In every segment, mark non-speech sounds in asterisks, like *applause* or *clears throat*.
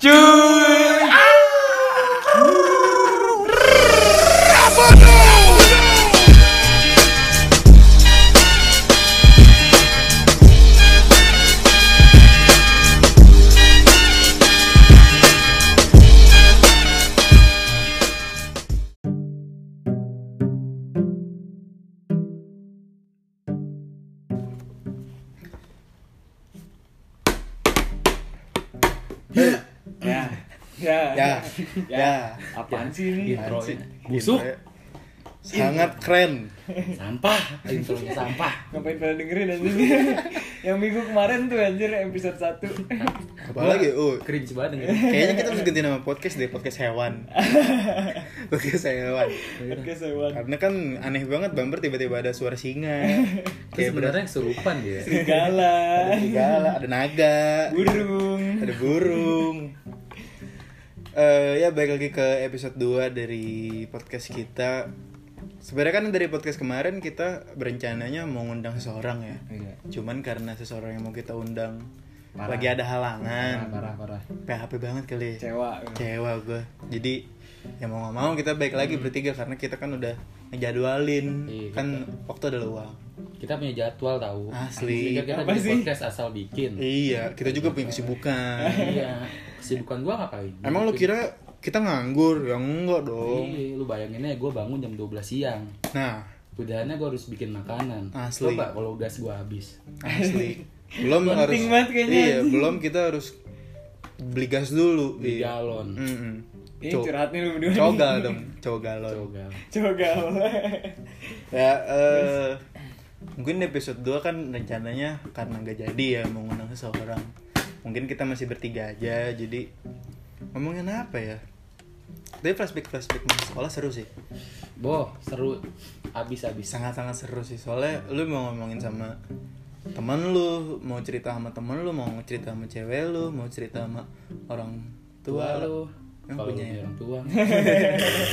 Cuy. Ya. Apaan sih ini? Intro busuk, Sangat keren. sampah, intronya sampah. Ngapain pada dengerin anjing? *laughs* Yang minggu kemarin tuh anjir episode 1. Apalagi, oh, Cringe banget dengerin. kayaknya kita harus ganti nama podcast deh, podcast hewan. *laughs* podcast hewan. Oke, sewan. Karena kan aneh banget Bumper tiba-tiba ada suara singa. Tapi sebenarnya kesurupan dia. Serigala. ada serigala, ada naga, Burung. ada burung. Eh ya balik lagi ke episode 2 dari podcast kita. Sebenarnya kan dari podcast kemarin kita berencananya mau ngundang seseorang ya. Iya. Cuman karena seseorang yang mau kita undang Parah. lagi ada halangan. Parah, parah. PHP banget kali. ya. Cewa. Kecewa gue. Jadi ya mau nggak mau kita baik lagi bertiga karena kita kan udah ngejadwalin Iya, kan waktu ada luang. Kita punya jadwal tahu. Asli. Pikir kita Apa sih? podcast asal bikin. Iya, kita juga punya kesibukan. Iya. Kesibukan gua ngapain? Emang lu kira kita nganggur? Ya enggak dong. Iya, lu bayangin aja gua bangun jam 12 siang. Nah, Udahannya gua harus bikin makanan. Asli. Coba kalau gas gua habis. asli. *laughs* belum harus Penting banget kayaknya, Iya, belum kita harus beli gas dulu. Di Iya. galon. Mm-mm. Ini Co- curhat nih lu berdua. Cogal dong, cogalon. *laughs* Coba. Cogal. *laughs* Ya, eh mungkin di episode 2 kan rencananya karena nggak jadi ya mau ngundang seseorang. Mungkin kita masih bertiga aja, jadi ngomongin apa ya? Tapi flashback flashback masa sekolah seru sih, Boh, seru. Habis-habis. sangat sangat seru sih. Soalnya lu mau ngomongin sama teman lu, mau cerita sama temen lu, mau cerita sama cewek lu, mau cerita sama orang tua, Tua lu. Yang Kalau punya ya? orang tua. *laughs*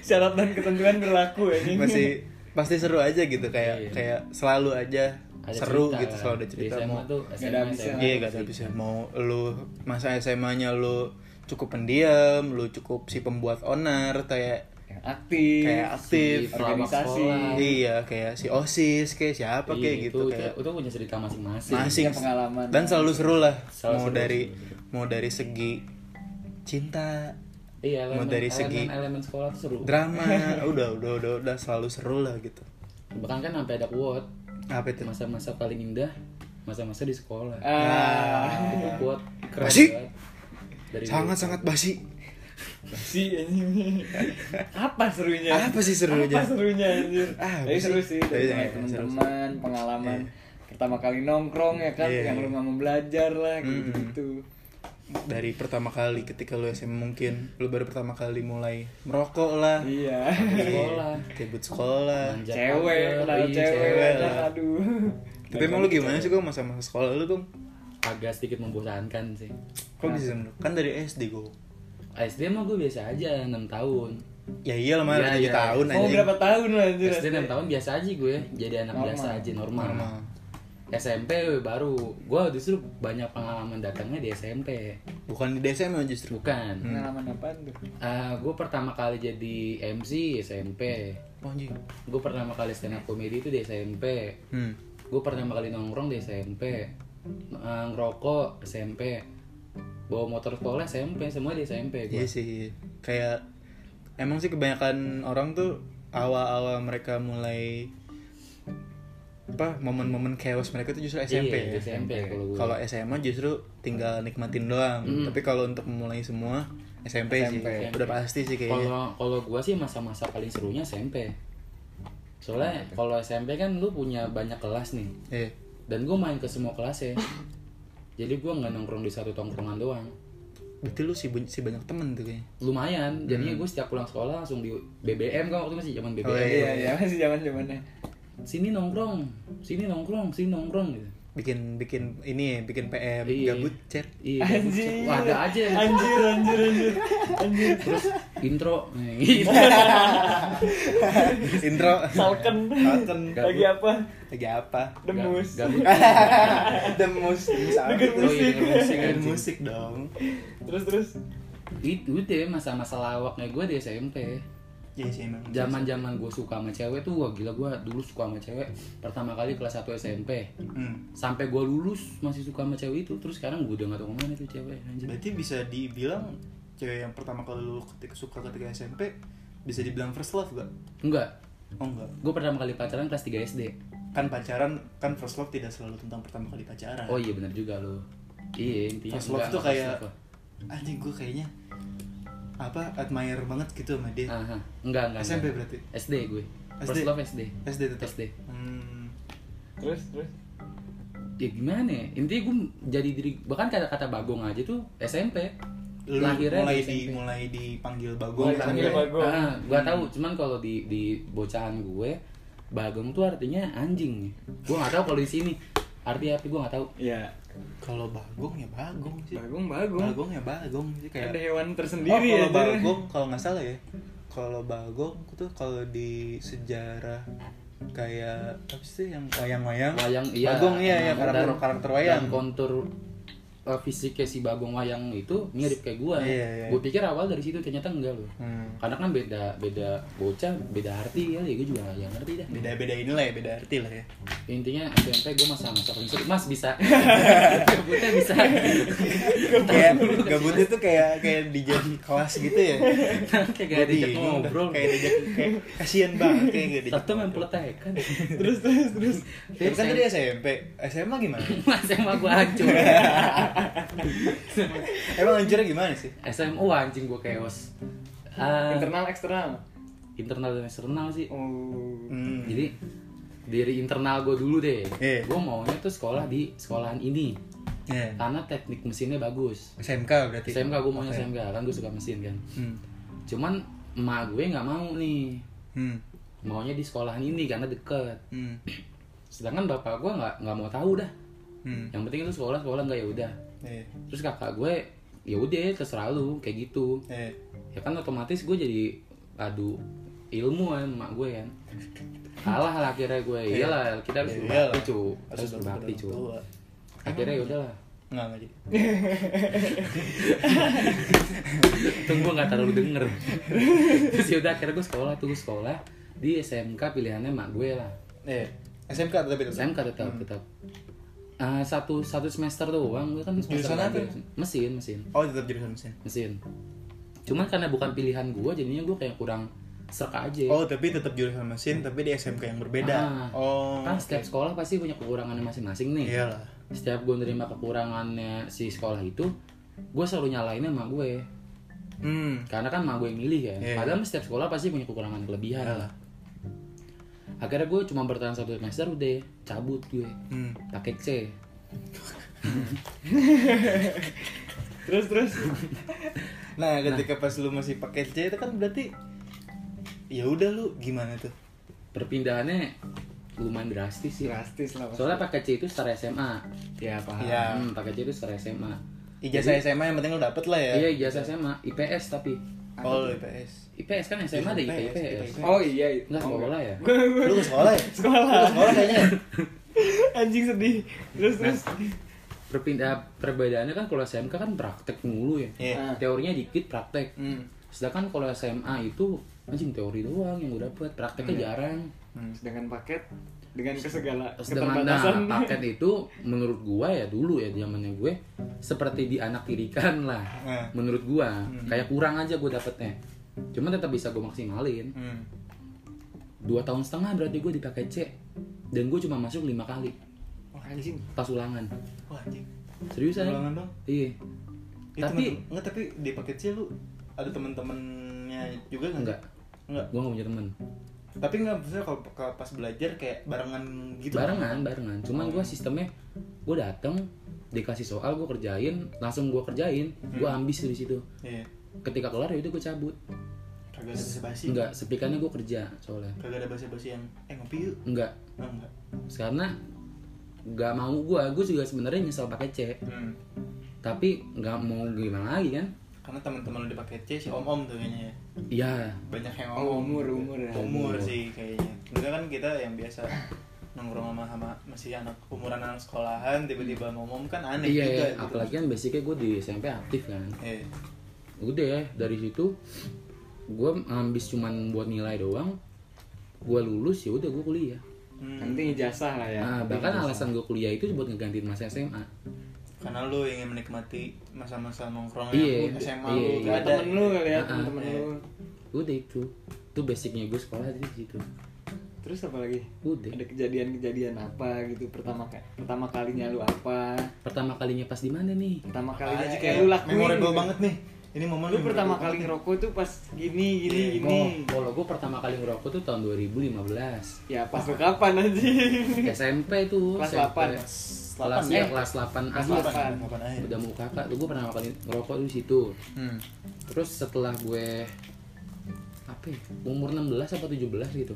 Syarat dan ketentuan berlaku ya. ini. Masih pasti seru aja gitu kayak Iya. kayak selalu aja Ada seru cerita gitu selalu ada cerita SMA mau tuh Nggak SMA, ada habisnya. SMA. Iya gak ada bisa mau lu masa SMA-nya lu cukup pendiam, lu cukup si pembuat onar kayak Yang aktif. kayak aktif, Si organisasi. iya kayak si osis kayak siapa Iya, kayak gitu itu, kayak itu, punya cerita masing-masing. masing pengalaman. dan selalu seru lah Selalu mau seru, dari seru. mau dari segi cinta Iya, Mau elemen, dari segi elemen, elemen sekolah tuh seru. drama *laughs* udah udah udah udah selalu seru lah gitu Bahkan kan sampai ada quote apa itu masa-masa paling indah masa-masa di sekolah. Ah. Itu quote keren Basi. Dari sangat sangat basi Si anjing. Apa serunya? apa sih serunya Apa serunya anjir? Ah, Tapi seru sih? Tapi dari ya, sih. teman-teman, pengalaman pertama kali nongkrong ya kan, Iya, yang iya. lu nggak mau belajar lah Mm-mm. gitu. Dari pertama kali ketika lu SMA mungkin lu baru pertama kali mulai merokok lah Iya. sekolah. Ribut sekolah Manjat cewek, kenal iya, cewek, cewek lah. aduh. tapi emang lu gimana sih kok masa-masa sekolah lu kok Agak sedikit membosankan sih. kok bisa menurut kan dari SD gue SD mah gue biasa aja 6 tahun. ya iya lah malah tujuh Iya, iya. tahun aja berapa tahun anjir? SD 6 tahun biasa aja gue, jadi anak Normal. biasa aja normal. normal SMP baru, gue justru banyak pengalaman datangnya di SMP. bukan di SMA justru Bukan. Pengalaman apaan tuh? gue pertama kali jadi MC SMP. oh, anjing Gue pertama kali stand up comedy itu di SMP. hmm. Gue pertama kali nongkrong di SMP. Eh, ngerokok SMP. Bawa motor sekolah SMP, semua di SMP gue. iya sih kayak emang sih kebanyakan orang tuh awal-awal mereka mulai apa momen-momen chaos mereka tuh justru SMP Iya, ya SMP kalau SMA justru tinggal nikmatin doang Hmm. tapi kalau untuk memulai semua SMP, sih SMP. udah pasti sih kayaknya Kalau kalau gue sih masa-masa paling serunya SMP. Soalnya kalau SMP kan lu punya banyak kelas nih. eh Dan gue main ke semua kelas ya. Jadi gue nggak nongkrong di satu tongkrongan doang. berarti lu sih, sih banyak temen tuh kayaknya Lumayan. Jadinya gue setiap pulang sekolah langsung di BBM kan waktu itu masih zaman BBM. Oh, Iya, iya, masih zaman-zamannya. Sini nongkrong, sini nongkrong, sini nongkrong gitu. bikin bikin ini bikin PM Iya. gabut chat Iya, Anjing. Wah, ada aja. Anjir, anjir, anjir. Anjir. Terus intro. Nih, *laughs* intro Salken. Salken. Lagi apa? lagi apa Demus. Gabut. *laughs* demus Denger? Oh, iya, denger musik, Denger musik dong Terus terus. Itu deh masa-masa lawaknya gue di SMP. Iya sih emang Zaman-zaman gue suka sama cewek tuh wah gila gue dulu suka sama cewek pertama kali kelas 1 SMP. Hmm. Sampai gue lulus masih suka sama cewek itu terus sekarang gue udah gak tau ke mana tuh cewek anjir. berarti bisa dibilang cewek yang pertama kali lu ketika suka ketika SMP bisa dibilang first love gak? Enggak, Oh enggak gue pertama kali pacaran kelas 3 SD. kan pacaran kan first love tidak selalu tentang pertama kali pacaran Oh iya benar juga lo. Iya intinya first love enggak, tuh kayak anjing gue kayaknya apa admire banget gitu sama dia Aha. Enggak, enggak. SMP enggak. berarti? SD gue. First SD? love SD. SD tetap SD. hmm. Terus terus. Ya gimana ya? Intinya gue jadi diri bahkan kata-kata bagong aja tuh SMP. Lu Lahirnya mulai di di SMP. mulai dipanggil bagong Mulai kan dipanggil ya? bagong. Ah, gua tahu, cuman kalau di di bocahan gue bagong tuh artinya anjing. Gua nggak tahu kalau di sini arti apa gua nggak tahu. Iya. kalau bagong ya bagong sih Bagong bagong. bagong ya bagong sih kayak Ada hewan oh, tersendiri kalau ya. bagong kalau nggak salah ya kalau bagong tuh kalau di sejarah kayak apa sih yang wayang-wayang Wayang iya. bagong iya ya karakter karakter wayang Dan kontur uh, fisiknya si bagong wayang itu mirip kayak gua. Iya, iya. Gue pikir awal dari situ ternyata enggak loh. Hmm. Karena kan beda beda bocah, beda arti ya, gue juga yang ngerti dah. beda beda inilah ya beda arti lah ya Intinya SMP gue masa masa paling seru. Mas bisa. *laughs* Gabutnya bisa. kayak gabut itu kayak kayak dijadi kelas gitu ya kayak gak diajak ngobrol. kayak dijak kayak kasihan banget kayak gak dijak Satu main peletekan. Terus terus terus. Tapi kan tadi SMP SMA gimana *laughs* emang gue hancur. *laughs* *laughs* emang hancurnya gimana sih SMU anjing gue chaos. Ah, Internal eksternal. internal dan eksternal sih. Oh. hmm. Jadi dari internal gue dulu deh. Iya. Gue maunya tuh sekolah di sekolahan ini. ya. Karena teknik mesinnya bagus. SMK berarti SMK gue maunya Oke. SMK kan gue suka mesin kan. hmm. Cuman emak gue nggak mau nih. Hmm. Maunya di sekolahan ini karena deket. Hmm. *clears throat* Sedangkan bapak gue nggak nggak mau tahu dah. Hmm. Yang penting itu sekolah sekolah nggak ya udah. Iya. Terus kakak gue ya udah terserah lu kayak gitu. Iya. Ya kan otomatis gue jadi adu ilmu kan emak gue kan. Kalah lah akhirnya gue. Iyalah kita harus Iya berbakti cu. Harus berbakti cu. Akhirnya ya udahlah. Enggak enggak jadi. *laughs* Tunggu nggak terlalu denger. Terus ya udah akhirnya gue sekolah tuh gue sekolah di SMK pilihannya emak gue lah. Iya. SMK tetap. SMK tetap tetap. Ah, satu satu semester doang gue kan Jurusan apa? akhir. mesin mesin Oh, tetap jurusan mesin. mesin cuman karena bukan pilihan gue jadinya gue kayak kurang serk aja Oh, tapi tetap jurusan mesin tapi di SMK yang berbeda. Ah. Oh. kan setiap sekolah pasti punya kekurangannya masing-masing nih Iyalah. setiap gue nerima kekurangannya si sekolah itu gue selalu nyalainnya sama gue Hmm. karena kan sama gue yang milih kan Iya. padahal setiap sekolah pasti punya kekurangan kelebihan Iyalah. Akhirnya gue cuma bertahan satu semester udah cabut gue Hmm. pakai C *laughs* Terus terus. Nah, ketika pas lu masih pakai C itu kan berarti ya udah lu gimana tuh? perpindahannya lumayan drastis sih Drastis lah. pasti. soalnya pakai C itu setara SMA Ya paham. Iya. hmm, pakai C itu setara SMA Ijazah SMA yang penting lu dapet lah ya. iya ijazah SMA IPS tapi Oh, IPS. IPS kan SMA ada IPS, IPS IPS. Oh iya. iya. Enggak Oh, sekolah ya *laughs* Lu ke sekolah ya? Sekolah. Sekolah kayaknya. ya? *laughs* Anjing sedih. Terus terus. perpindah perbedaannya kan kalau SMK kan praktek mulu ya Iya. Ah. teorinya dikit praktek Hmm. sedangkan kalau SMA itu anjing teori doang yang gue dapet prakteknya jarang Hmm. Sedangkan paket dengan kesegala sedangkan keterbatasan. nah, paket itu menurut gua ya dulu ya zamannya gue seperti di anak tirikan lah Nah. menurut gua kayak kurang aja gue dapetnya cuman tetap bisa gue maksimalin Hmm. dua tahun setengah berarti gue dipakai C dan gue cuma masuk lima kali Wah anjing. pas ulangan Wah, anjing. seriusan Ulangan dong. iya Itu tapi temen- enggak tapi di paket C lu ada temen-temennya juga nggak? enggak Enggak. gue gak punya temen Tapi enggak maksudnya kalau pas belajar kayak barengan gitu. barengan barengan cuman gue sistemnya gue dateng dikasih soal gue kerjain langsung gue kerjain gue ambis di situ Iya. ketika kelar ya udah gue cabut Kagak ada basa-basi. enggak sepikannya gue kerja soalnya Kagak ada basa-basi yang eh ngopi yuk. enggak Oh, enggak. karena nggak mau gue gue juga sebenarnya nyesel pakai C Hmm. tapi nggak mau gimana lagi kan Karena teman-teman lu dipakai C si om-om tuh kayaknya ya. iya Banyak yang Oh, om. umur, umur ya. Umur sih kayaknya. Enggak kan kita yang biasa nongkrong sama sama masih anak umuran anak sekolahan tiba-tiba ngomong kan aneh iya juga iya. gitu. apalagi kan basicnya gue di SMP aktif kan Eh, udah ya dari situ gue ngambis cuman buat nilai doang gue lulus ya udah gue kuliah hmm, penting ijazah lah ya. nah bahkan ijazah. alasan gue kuliah itu buat ngegantiin masa SMA karena lu ingin menikmati masa-masa nongkrong Iya, yang SMA iya, lu iya. gak ada. temen lu kali ya, temen-temen iya. lu. udah itu itu basicnya gue sekolah di situ Terus apa lagi? udah Ada kejadian-kejadian apa gitu pertama pertama kalinya lu apa? pertama kalinya pas di mana nih Pertama kalinya aja kayak lu lakuin. memorable gitu. banget nih. Ini momen Lu pertama kali ngerokok tuh pas gini gini Iya, gini. Oh, kalau gue pertama kali ngerokok tuh tahun 2015 Ya pas lu kapan anjing? *laughs* SMP tuh Kelas SMP. 8. Nih. kelas Eh, ya, kelas 8 kelas akhir akhir. udah mau kakak tuh gue pertama kali ngerokok di situ Hmm. terus setelah gue apa ya, umur 16 apa 17 gitu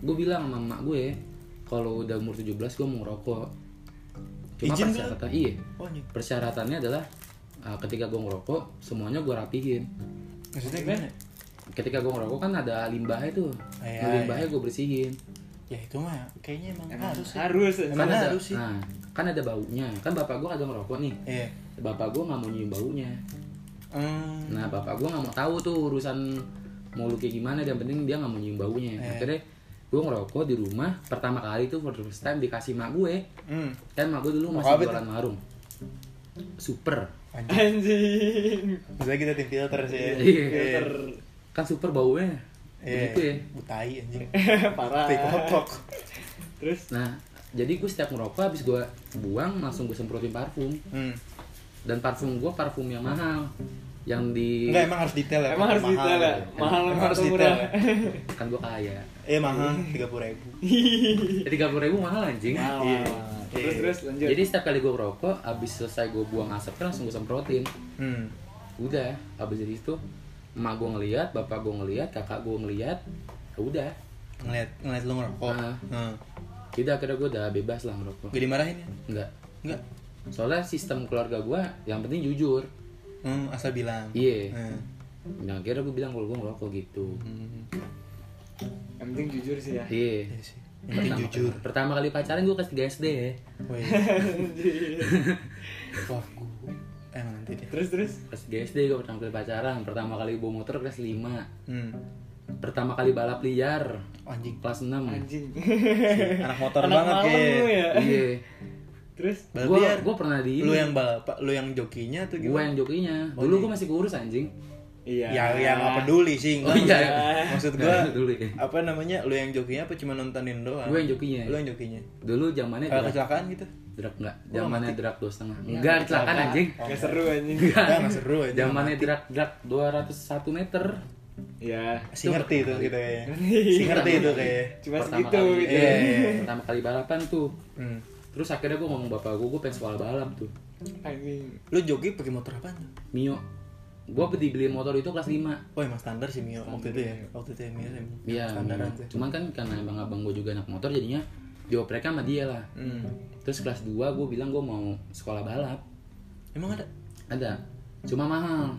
gue bilang sama emak gue kalau udah umur 17 gue mau ngerokok cuma Izin nggak? persyaratan iya Oh, persyaratannya adalah uh, ketika gue ngerokok semuanya gue rapihin Maksudnya gimana? ketika gue ngerokok kan ada limbahnya tuh Iya, Nah, limbahnya gue bersihin Ya itu mah kayaknya emang, Emang harus. sih. harus. Emang kan ada, harus sih. nah kan ada baunya kan bapak gue kagak ngerokok nih Iya. bapak gue nggak mau nyium baunya Hmm. Nah bapak gue nggak mau tahu tuh urusan mau lu kayak gimana dan penting dia nggak mau nyium baunya. Eh. Akhirnya gue ngerokok di rumah pertama kali tuh for the first time dikasih mak gue. Hmm. Kan mak gue dulu masih apa jualan warung. Super. Anjing. Anjing. Maksudnya kita tim filter sih ya. Iya. Filter Kan super baunya. Iya. Begitu ya. Butai anjing. *laughs* parah. Tai kotok. Terus Nah jadi gue setiap ngerokok habis gue buang langsung gue semprotin parfum Hmm. dan parfum gue parfum yang mahal yang di Enggak emang harus detail ya. emang harus Mahal. detail ya. Mahal Emang harus murah? detail. ya. *laughs* kan gue kaya Eh mahal tiga puluh ribu. *laughs* tiga puluh ribu mahal anjing Mahal. Iya. Terus Iya. terus lanjut. jadi setiap kali gue ngerokok habis selesai gue buang asapnya langsung gue semprotin Hmm. udah habis dari itu emak gue ngeliat bapak gue ngeliat kakak gue ngeliat ya udah Ngeliat ngeliat lu ngerokok. Ah. Hmm. udah akhirnya gue udah bebas lah ngerokok Gak dimarahin ya? enggak Enggak. soalnya sistem keluarga gue yang penting jujur Hmm, asal bilang. Iya. Hmm. nah akhirnya gue bilang kalau gue ngerokok gitu Hmm. Yang penting jujur sih ya. iya Iya sih. Yang penting pertama, jujur. pertama kali pacaran gue kelas 3 SD ya Woi. Wah, gua *laughs* emang nanti deh. Terus terus. kelas 3 SD gue pertama kali pacaran pertama kali bawa motor kelas 5 Hmm. pertama kali balap liar Anjing. kelas 6 Anjing. *laughs* Anak motor Anak banget ya. iya Terus Balap gue liar. gue pernah di Lu yang balap, lu yang jokinya atau gue gimana? yang jokinya Oh, dulu iya. gue masih kurus anjing iya. Ya, yang apa peduli sih. Oh, enggak. iya. Maksud gua apa namanya? Lu yang jokinya apa cuma nontonin doang? Gue yang jokinya. Lu yang jokinya. dulu zamannya Kalau drag kecelakaan gitu? drag enggak Oh, zamannya drag dua setengah enggak kecelakaan anjing Gak seru anjing. Enggak, enggak seru aja. zamannya drag drag 201 meter Iya. Si ngerti itu gitu kayaknya. Ngerti. Si ngerti itu kayak. Cuma pertama segitu kali gitu. Iya, iya. pertama kali balapan tuh Hmm. terus akhirnya gue ngomong bapak gue gue pengen sekolah balap tuh Anjing. Lu joki pakai motor apa tuh? Mio gue dibeliin motor itu kelas 5 Oh emang standar sih Mio. Waktu itu ya? Waktu itu ya Mio emang Iya, standaran cuman kan karena abang abang gue juga anak motor jadinya dioprek sama dia lah. Hmm. terus kelas 2 gue bilang gue mau sekolah balap. Emang ada? ada. Cuma mahal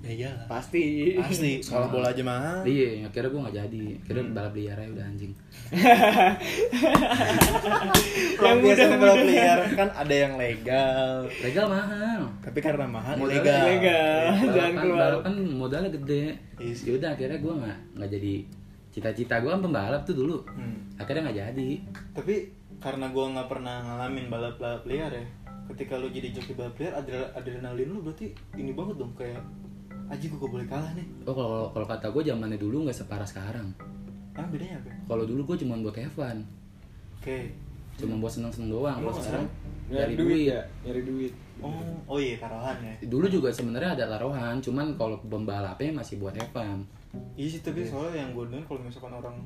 Ya iyalah. Pasti. Pasti, sekolah bola aja mahal. Iya akhirnya gue nggak jadi. Akhirnya balap liar aja udah anjing. *laughs* Yang biasa balap liar kan ada yang legal. Legal mahal. Tapi karena mahal Modalnya ilegal. Ilegal. Jangan balapan keluar. balapan modalnya gede. Iya sih. ya udah akhirnya gue nggak nggak jadi cita-cita gue kan pembalap tuh dulu. Hmm. akhirnya nggak jadi. Tapi karena gua nggak pernah ngalamin balap-balap liar ya Ketika lu jadi joki balap liar, adre- adrenalin lu berarti ini banget dong Kayak, aji gua gak boleh kalah nih. Oh kalau kalau kata gue zamannya dulu nggak separah sekarang. Ah bedanya apa? kalau dulu gue cuma buat have fun. Oke. Cuma buat seneng-seneng doang Lu kalau sekarang Nyari dari duit duit. ya, nyari duit. Oh, oh iya taruhan ya. Dulu juga sebenarnya ada taruhan cuman kalau pembalapnya masih buat have fun. Iya sih tapi soalnya yang gue dengar kalau misalkan orang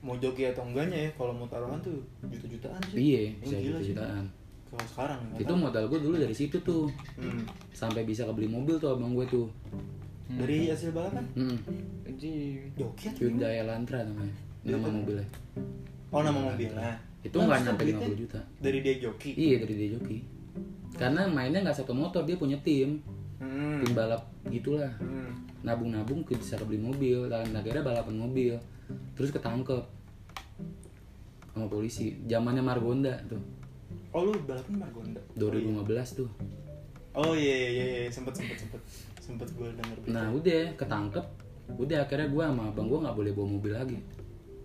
mau joki atau enggaknya ya kalau mau taruhan tuh juta-jutaan sih. iya bisa sih. jutaan Kalau sekarang nggak itu modal gue dulu dari situ tuh. Hmm. sampai bisa kebeli mobil tuh abang gue tuh Dari hasil balapan hmm. Anjing. joki atau gimana? Hyundai Elantra namanya. Nama mobilnya. Oh nama mobilnya. itu Nah, nggak nyampe duitnya 50 juta. dari dia joki? Iya dari dia joki. Karena mainnya nggak satu motor dia punya tim. Hmm. tim balap gitulah. Hmm. nabung-nabung ke bisa beli mobil. Dan akhirnya balapan mobil. Terus ketangkep. Sama polisi. Zamannya Margonda tuh. Oh lu balapan Margonda? 2015 tuh. Oh iya iya iya iya. sempet sempet sempet sempet gue denger berita. nah udah ketangkep. Udah akhirnya gue sama abang gue nggak boleh bawa mobil lagi.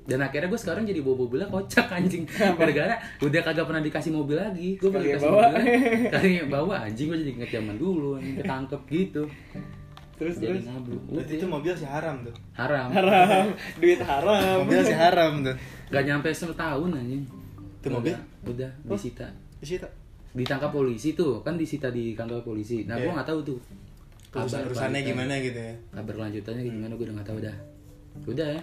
Dan akhirnya gue sekarang jadi bawa mobilnya kocak anjing. Gara-gara udah kagak pernah dikasih mobil lagi. Gue pernah dikasih bawa. *laughs* mobil kali bawa anjing gue jadi inget zaman dulu anjing ketangkep gitu. Terus jadi terus? Berarti itu udah. mobil sih haram tuh. Haram. Haram. *laughs* Duit haram. Mobil sih haram tuh. Gak nyampe setahun anjing. Itu mobil? udah, udah disita. Di situ ditangkap polisi tuh kan disita di kantor polisi. Nah Iya. gue nggak tahu tuh urusan urusannya gimana gitu ya? Kabar lanjutannya gimana? Gue udah nggak tahu dah. Udah ya.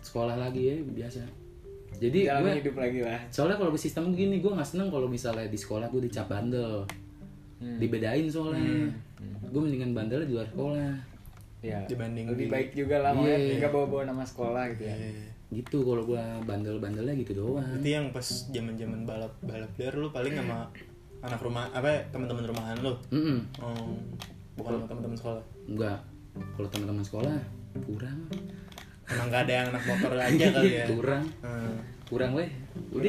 Sekolah lagi ya biasa. Jadi jalan gue hidup lagi lah. Soalnya kalau sistem gini gue nggak seneng kalau misalnya di sekolah gue dicap bandel. Hmm. dibedain soalnya. Gue mendingan bandel di luar sekolah. Ya Dibanding lebih di- baik juga lah Iya. makanya nggak bawa bawa nama sekolah gitu ya. Iya. gitu kalau gue bandel-bandelnya gitu doang. Berarti yang pas zaman zaman balap balap liar lu paling sama anak rumah apa ya, teman-teman rumahan lu? Mm-mm. oh, bukan sama teman-teman sekolah? Enggak. Kalau teman-teman sekolah kurang. Emang gak ada yang anak motor *laughs* aja kali ya? Kurang. Hmm. kurang weh. Udah.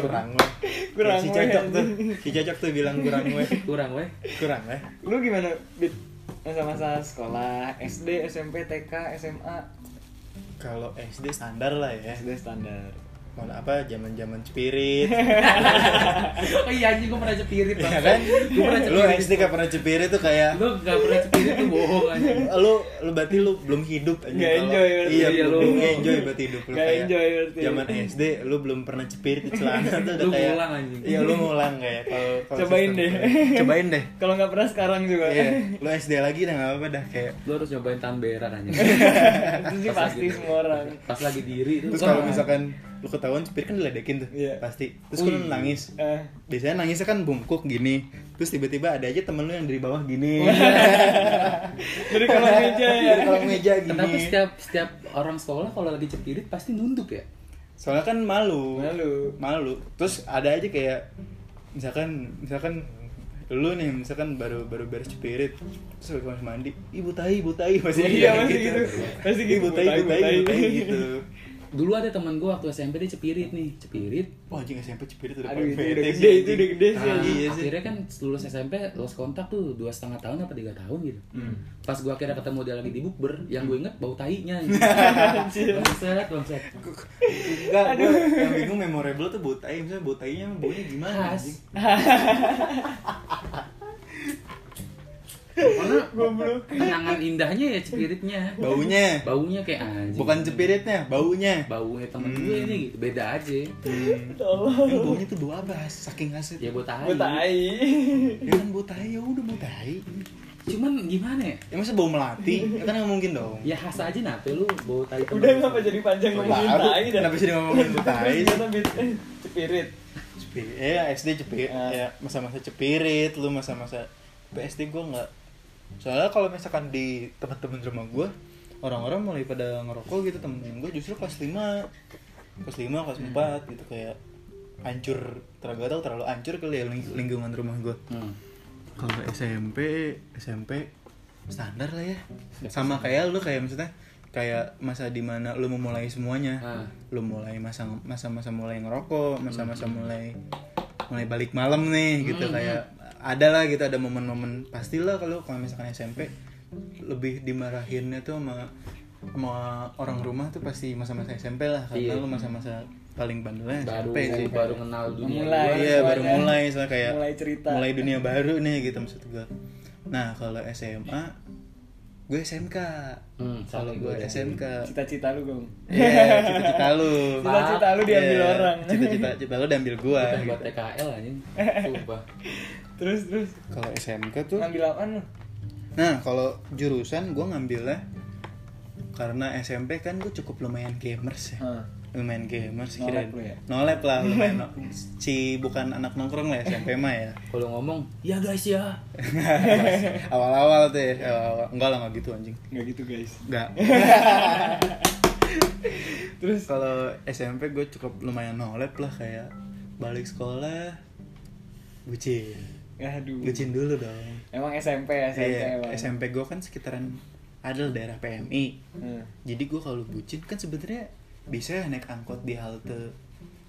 Kurang weh. Kurang si cocok tuh. Si cocok tuh bilang kurang weh. Kurang weh. Kurang weh. Lu gimana bit masa-masa sekolah SD SMP TK SMA kalau SD standar lah ya. SD standar mana apa zaman zaman spirit. *laughs* Oh iya anjing gue pernah cepirit ya bang kan? Gue pernah lu cepirit SD gak pernah spirit tuh kayak lu gak pernah cepirit tuh bohong anjing. *laughs* Lu lu berarti lu belum hidup aja kalau- enjoy berarti. iya Iya, belum lu- nggak enjoy berarti hidup lu Nggak kayak enjoy berarti. zaman SD lu belum pernah cepirit di *laughs* celana tuh udah Lu kayak ngulang, anjing. iya lu ngulang kayak kalau kalau Cobain deh. cobain deh. Kalau nggak pernah sekarang juga. Iya lu SD lagi dah nggak apa dah kayak lu harus nyobain tanberan anjing. Itu sih Pas pasti semua orang. Pas lagi diri tuh. Terus kalau misalkan lu ketahuan cepirit kan diledekin tuh Iya. pasti. Terus kan lu nangis. Eh, biasanya nangisnya kan bungkuk gini terus tiba-tiba ada aja temen lu yang dari bawah gini. *laughs* Dari kalau meja ya. Dari kolong meja gini. Kenapa setiap setiap orang sekolah kalau lagi cepirit pasti nunduk ya? Soalnya kan malu. Malu. Malu. Terus ada aja kayak misalkan misalkan lu nih misalkan baru baru beres spirit terus habis masuk mandi ibu tai ibu tai masih Iya, kayak masih gitu. Masih gitu, ibu tai ibu tai ibu tai gitu dulu ada teman gue waktu SMP dia cepirit nih. Cepirit? Wah anjing SMP spirit udah aduh paling itu bete udah gede itu udah gede sih. Nah, iya akhirnya kan lulus SMP lulus kontak tuh dua setengah tahun apa tiga tahun gitu. Hmm. pas gua akhirnya ketemu dia lagi di bukber yang gue inget bau tainya *laughs* bangsat bangsat. Enggak gue yang bingung memorable tuh bau tai misalnya bau tainya baunya gimana anjing *laughs* karena kenangan indahnya ya cepiritnya. Baunya. Baunya kayak anjing. Bukan spiritnya baunya. Baunya temen Hmm. gue ini gitu beda aja. Hmm. Emang baunya tuh bau apa? Saking khasnya ya bau tai. Gue tai. Ya kan bau tai ya udah bau tai. Cuman gimana ya? Ya masa bau melati? Ya kan nggak mungkin dong. Ya khas aja nape lu bau tai temen udah lu. ngapa jadi panjang ngomongin tai dah? kenapa sih dia ngomongin tai? eh, cepirit. Cepi- eh SD cepirit Ah. ya masa-masa cepirit lu masa-masa PSD gue nggak soalnya kalau misalkan di teman-teman rumah gue orang-orang mulai pada ngerokok gitu temen-temen gue justru kelas 5 kelas 5 kelas 4 gitu kayak hancur terlalu tau terlalu hancur kali ya ling- lingkungan rumah gue Hmm. kalau SMP SMP standar lah ya. Sama kayak lu kayak maksudnya kayak masa di mana lu memulai semuanya. Ah. lu mulai masa masa masa mulai ngerokok masa masa mulai mulai balik malam nih gitu. Kayak ada lah gitu ada momen-momen pastilah kalau kalau misalkan SMP lebih dimarahinnya tuh sama sama orang rumah tuh pasti masa-masa SMP lah karena Iya. lu masa-masa paling bandelnya baru SMP sih baru kenal dunia luar. iya baru mulai soalnya kayak Mulai cerita. mulai dunia baru nih gitu maksud gue nah kalau SMA gue SMK Hmm, kalau gue gue. SMK cita-cita lu gong Iya, *laughs* cita-cita lu. Cita-cita lu diambil Iya, orang. cita-cita cita lu diambil gua. Bukan gitu. buat TKL anjing. Sumpah. *laughs* Terus terus. Kalau SMK tuh ngambil apaan lu? Nah kalau jurusan gua ngambilnya karena SMP kan gue cukup lumayan gamers ya. Hah. Lumayan gamers Nolep kira lu ya? lah *laughs* lumayan no- si bukan anak nongkrong lah SMP mah ya kalau ngomong ya guys ya *laughs* awal-awal tuh ya awal-awal. enggak lah enggak gitu anjing nggak gitu guys enggak *laughs* Terus kalau SMP gue cukup lumayan nolep lah kayak balik sekolah bucin. Aduh. Bucin dulu dong. Emang SMP SMP Iya, emang. SMP gue kan sekitaran adalah daerah PMI. Hmm. Jadi gue kalau bucin kan sebenarnya bisa ya naik angkot di halte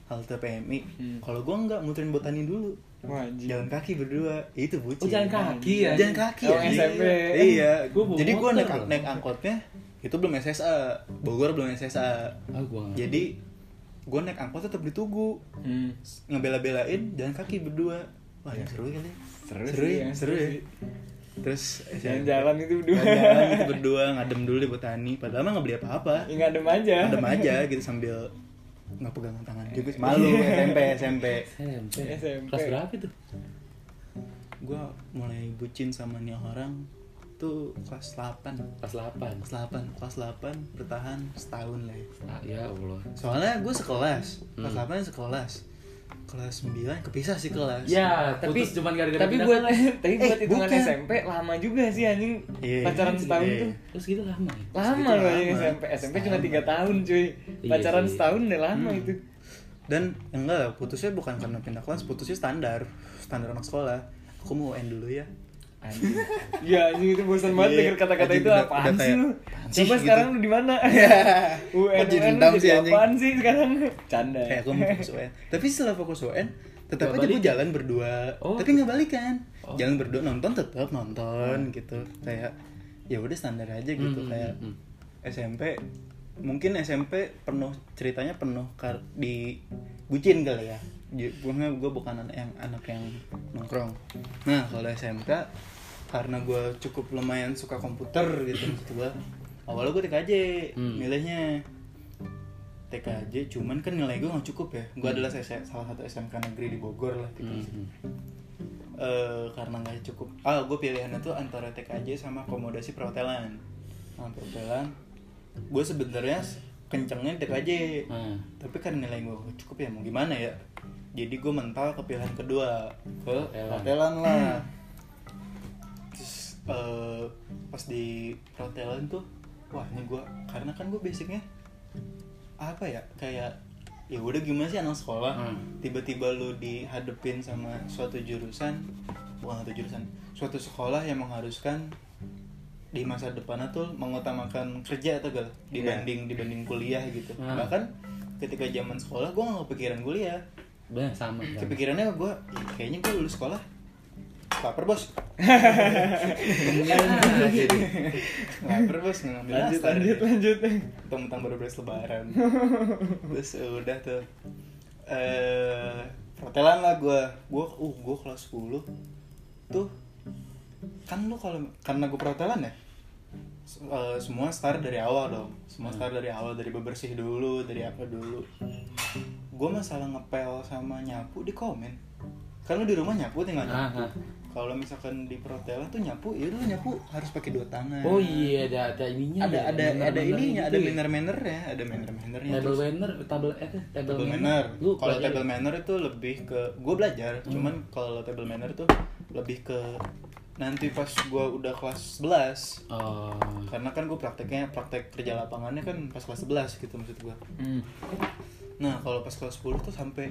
halte PMI. Hmm. Kalau gue nggak muterin botani dulu. Anjing. Jalan kaki berdua, itu bucin. Oh, jalan kaki ya? Jalan kaki Oh, ya. SMP. Iya. Gua Jadi gue naik loh. naik angkotnya itu belum SSA. Bogor belum SSA. Ah, gua Jadi gue naik angkot tetap di Tugu. Hmm. Ngebela-belain jalan kaki berdua. Wah, yang seru kali. Seru seru sih, ya, yang seru seru ya. Terus Jalan-jalan itu berdua. Jalan gitu berdua ngadem dulu di botani. Padahal mah nggak beli apa-apa. Ya ngadem aja. Adem aja gitu sambil nggak pegang tangan juga sih. malu SMP SMP SMP. SMP. Kelas berapa itu? gue mulai bucin sama nih orang tuh kelas 8 Kelas 8. kelas 8 kelas 8 bertahan setahun lah ya. Ah, ya Allah. soalnya gue sekelas kelas Hmm. 8 sekelas kelas 9 kepisah sih kelas Ya, tapi putus cuman gara-gara tapi buat *laughs* tapi buat Eh, hitungan bukan. SMP lama juga sih anjing Iya, pacaran iya, setahun iya. tuh Terus gitu lama ya? lama Segitu loh anjing. SMP SMP cuma tiga tahun cuy Iya pacaran sih. setahun udah lama Hmm. itu dan enggak putusnya bukan karena pindah kelas putusnya standar standar anak sekolah aku mau UN dulu ya anjing. *laughs* Ya anjing itu bosan banget Iya, denger kata-kata itu udah- apaan udah sih kayak, lu? coba gitu. sekarang lu di mana? *laughs* *laughs* UN jadi dendam sih, anjing? apaan sih sekarang? Canda. Kayak aku mau fokus UN tapi setelah fokus UN tetap aja gue jalan berdua. Oh. tapi nggak balikan. Oh. jalan berdua nonton tetap nonton gitu. Kayak ya udah standar aja gitu. Hmm, kayak hmm, SMP mungkin SMP penuh ceritanya penuh kar di bucin kali ya. Gue gue bukan anak yang anak yang nongkrong. Nah kalau SMK karena gue cukup lumayan suka komputer gitu maksud gue awalnya gue TKJ Hmm. milihnya TKJ cuman kan nilai gue nggak cukup ya. Gue adalah S- salah satu SMK negeri di Bogor lah gitu Hmm, hmm. Eh, karena nggak cukup. Ah gue pilihannya tuh antara TKJ sama akomodasi perhotelan. Nah perhotelan gue sebenarnya kencengnya TKJ Ah. tapi kan nilai gue cukup ya mau gimana ya? Jadi gue mental ke pilihan kedua. Ke Perhotelan. perhotelan lah. terus *clears throat* eh, pas di perhotelan tuh wah ini gue karena kan gue basicnya apa ya kayak ya udah gimana sih anak sekolah Hmm. tiba-tiba lu dihadepin sama suatu jurusan bukan satu jurusan suatu sekolah yang mengharuskan di masa depannya tuh mengutamakan kerja atau gak dibanding dibanding kuliah gitu Hmm. bahkan ketika zaman sekolah gue nggak kepikiran kuliah Bener sama. sama. kepikirannya gue kayaknya gue lulus sekolah lapar bos. Ah, jadi. lapar bos ngambil lanjut nastar. lanjut lanjut. Mentang-mentang baru beres lebaran. Terus udah tuh. Eh perhotelan lah gue gue uh gue kelas 10 tuh kan lu kalau karena gue perhotelan ya eh, semua start dari awal dong. Semua start dari awal dari bebersih dulu dari apa dulu. Gue masalah ngepel sama nyapu di komen. Kan lu di rumah nyapu tinggal nyapu. Kalau misalkan di perhotelan tuh nyapu ya lu nyapu harus pakai dua tangan Oh iya ada ada ininya. ada ya, ada ada ininya gitu ada ya. manner mannernya ada manner mannernya Table manner, table eh table, table manner Lu kalau table manner itu lebih ke gue belajar Hmm. cuman kalau table manner tuh lebih ke nanti pas gue udah kelas 11 Oh. karena kan gue prakteknya praktek kerja lapangannya kan pas kelas 11 gitu maksud gue Hmm. nah kalau pas kelas 10 tuh sampai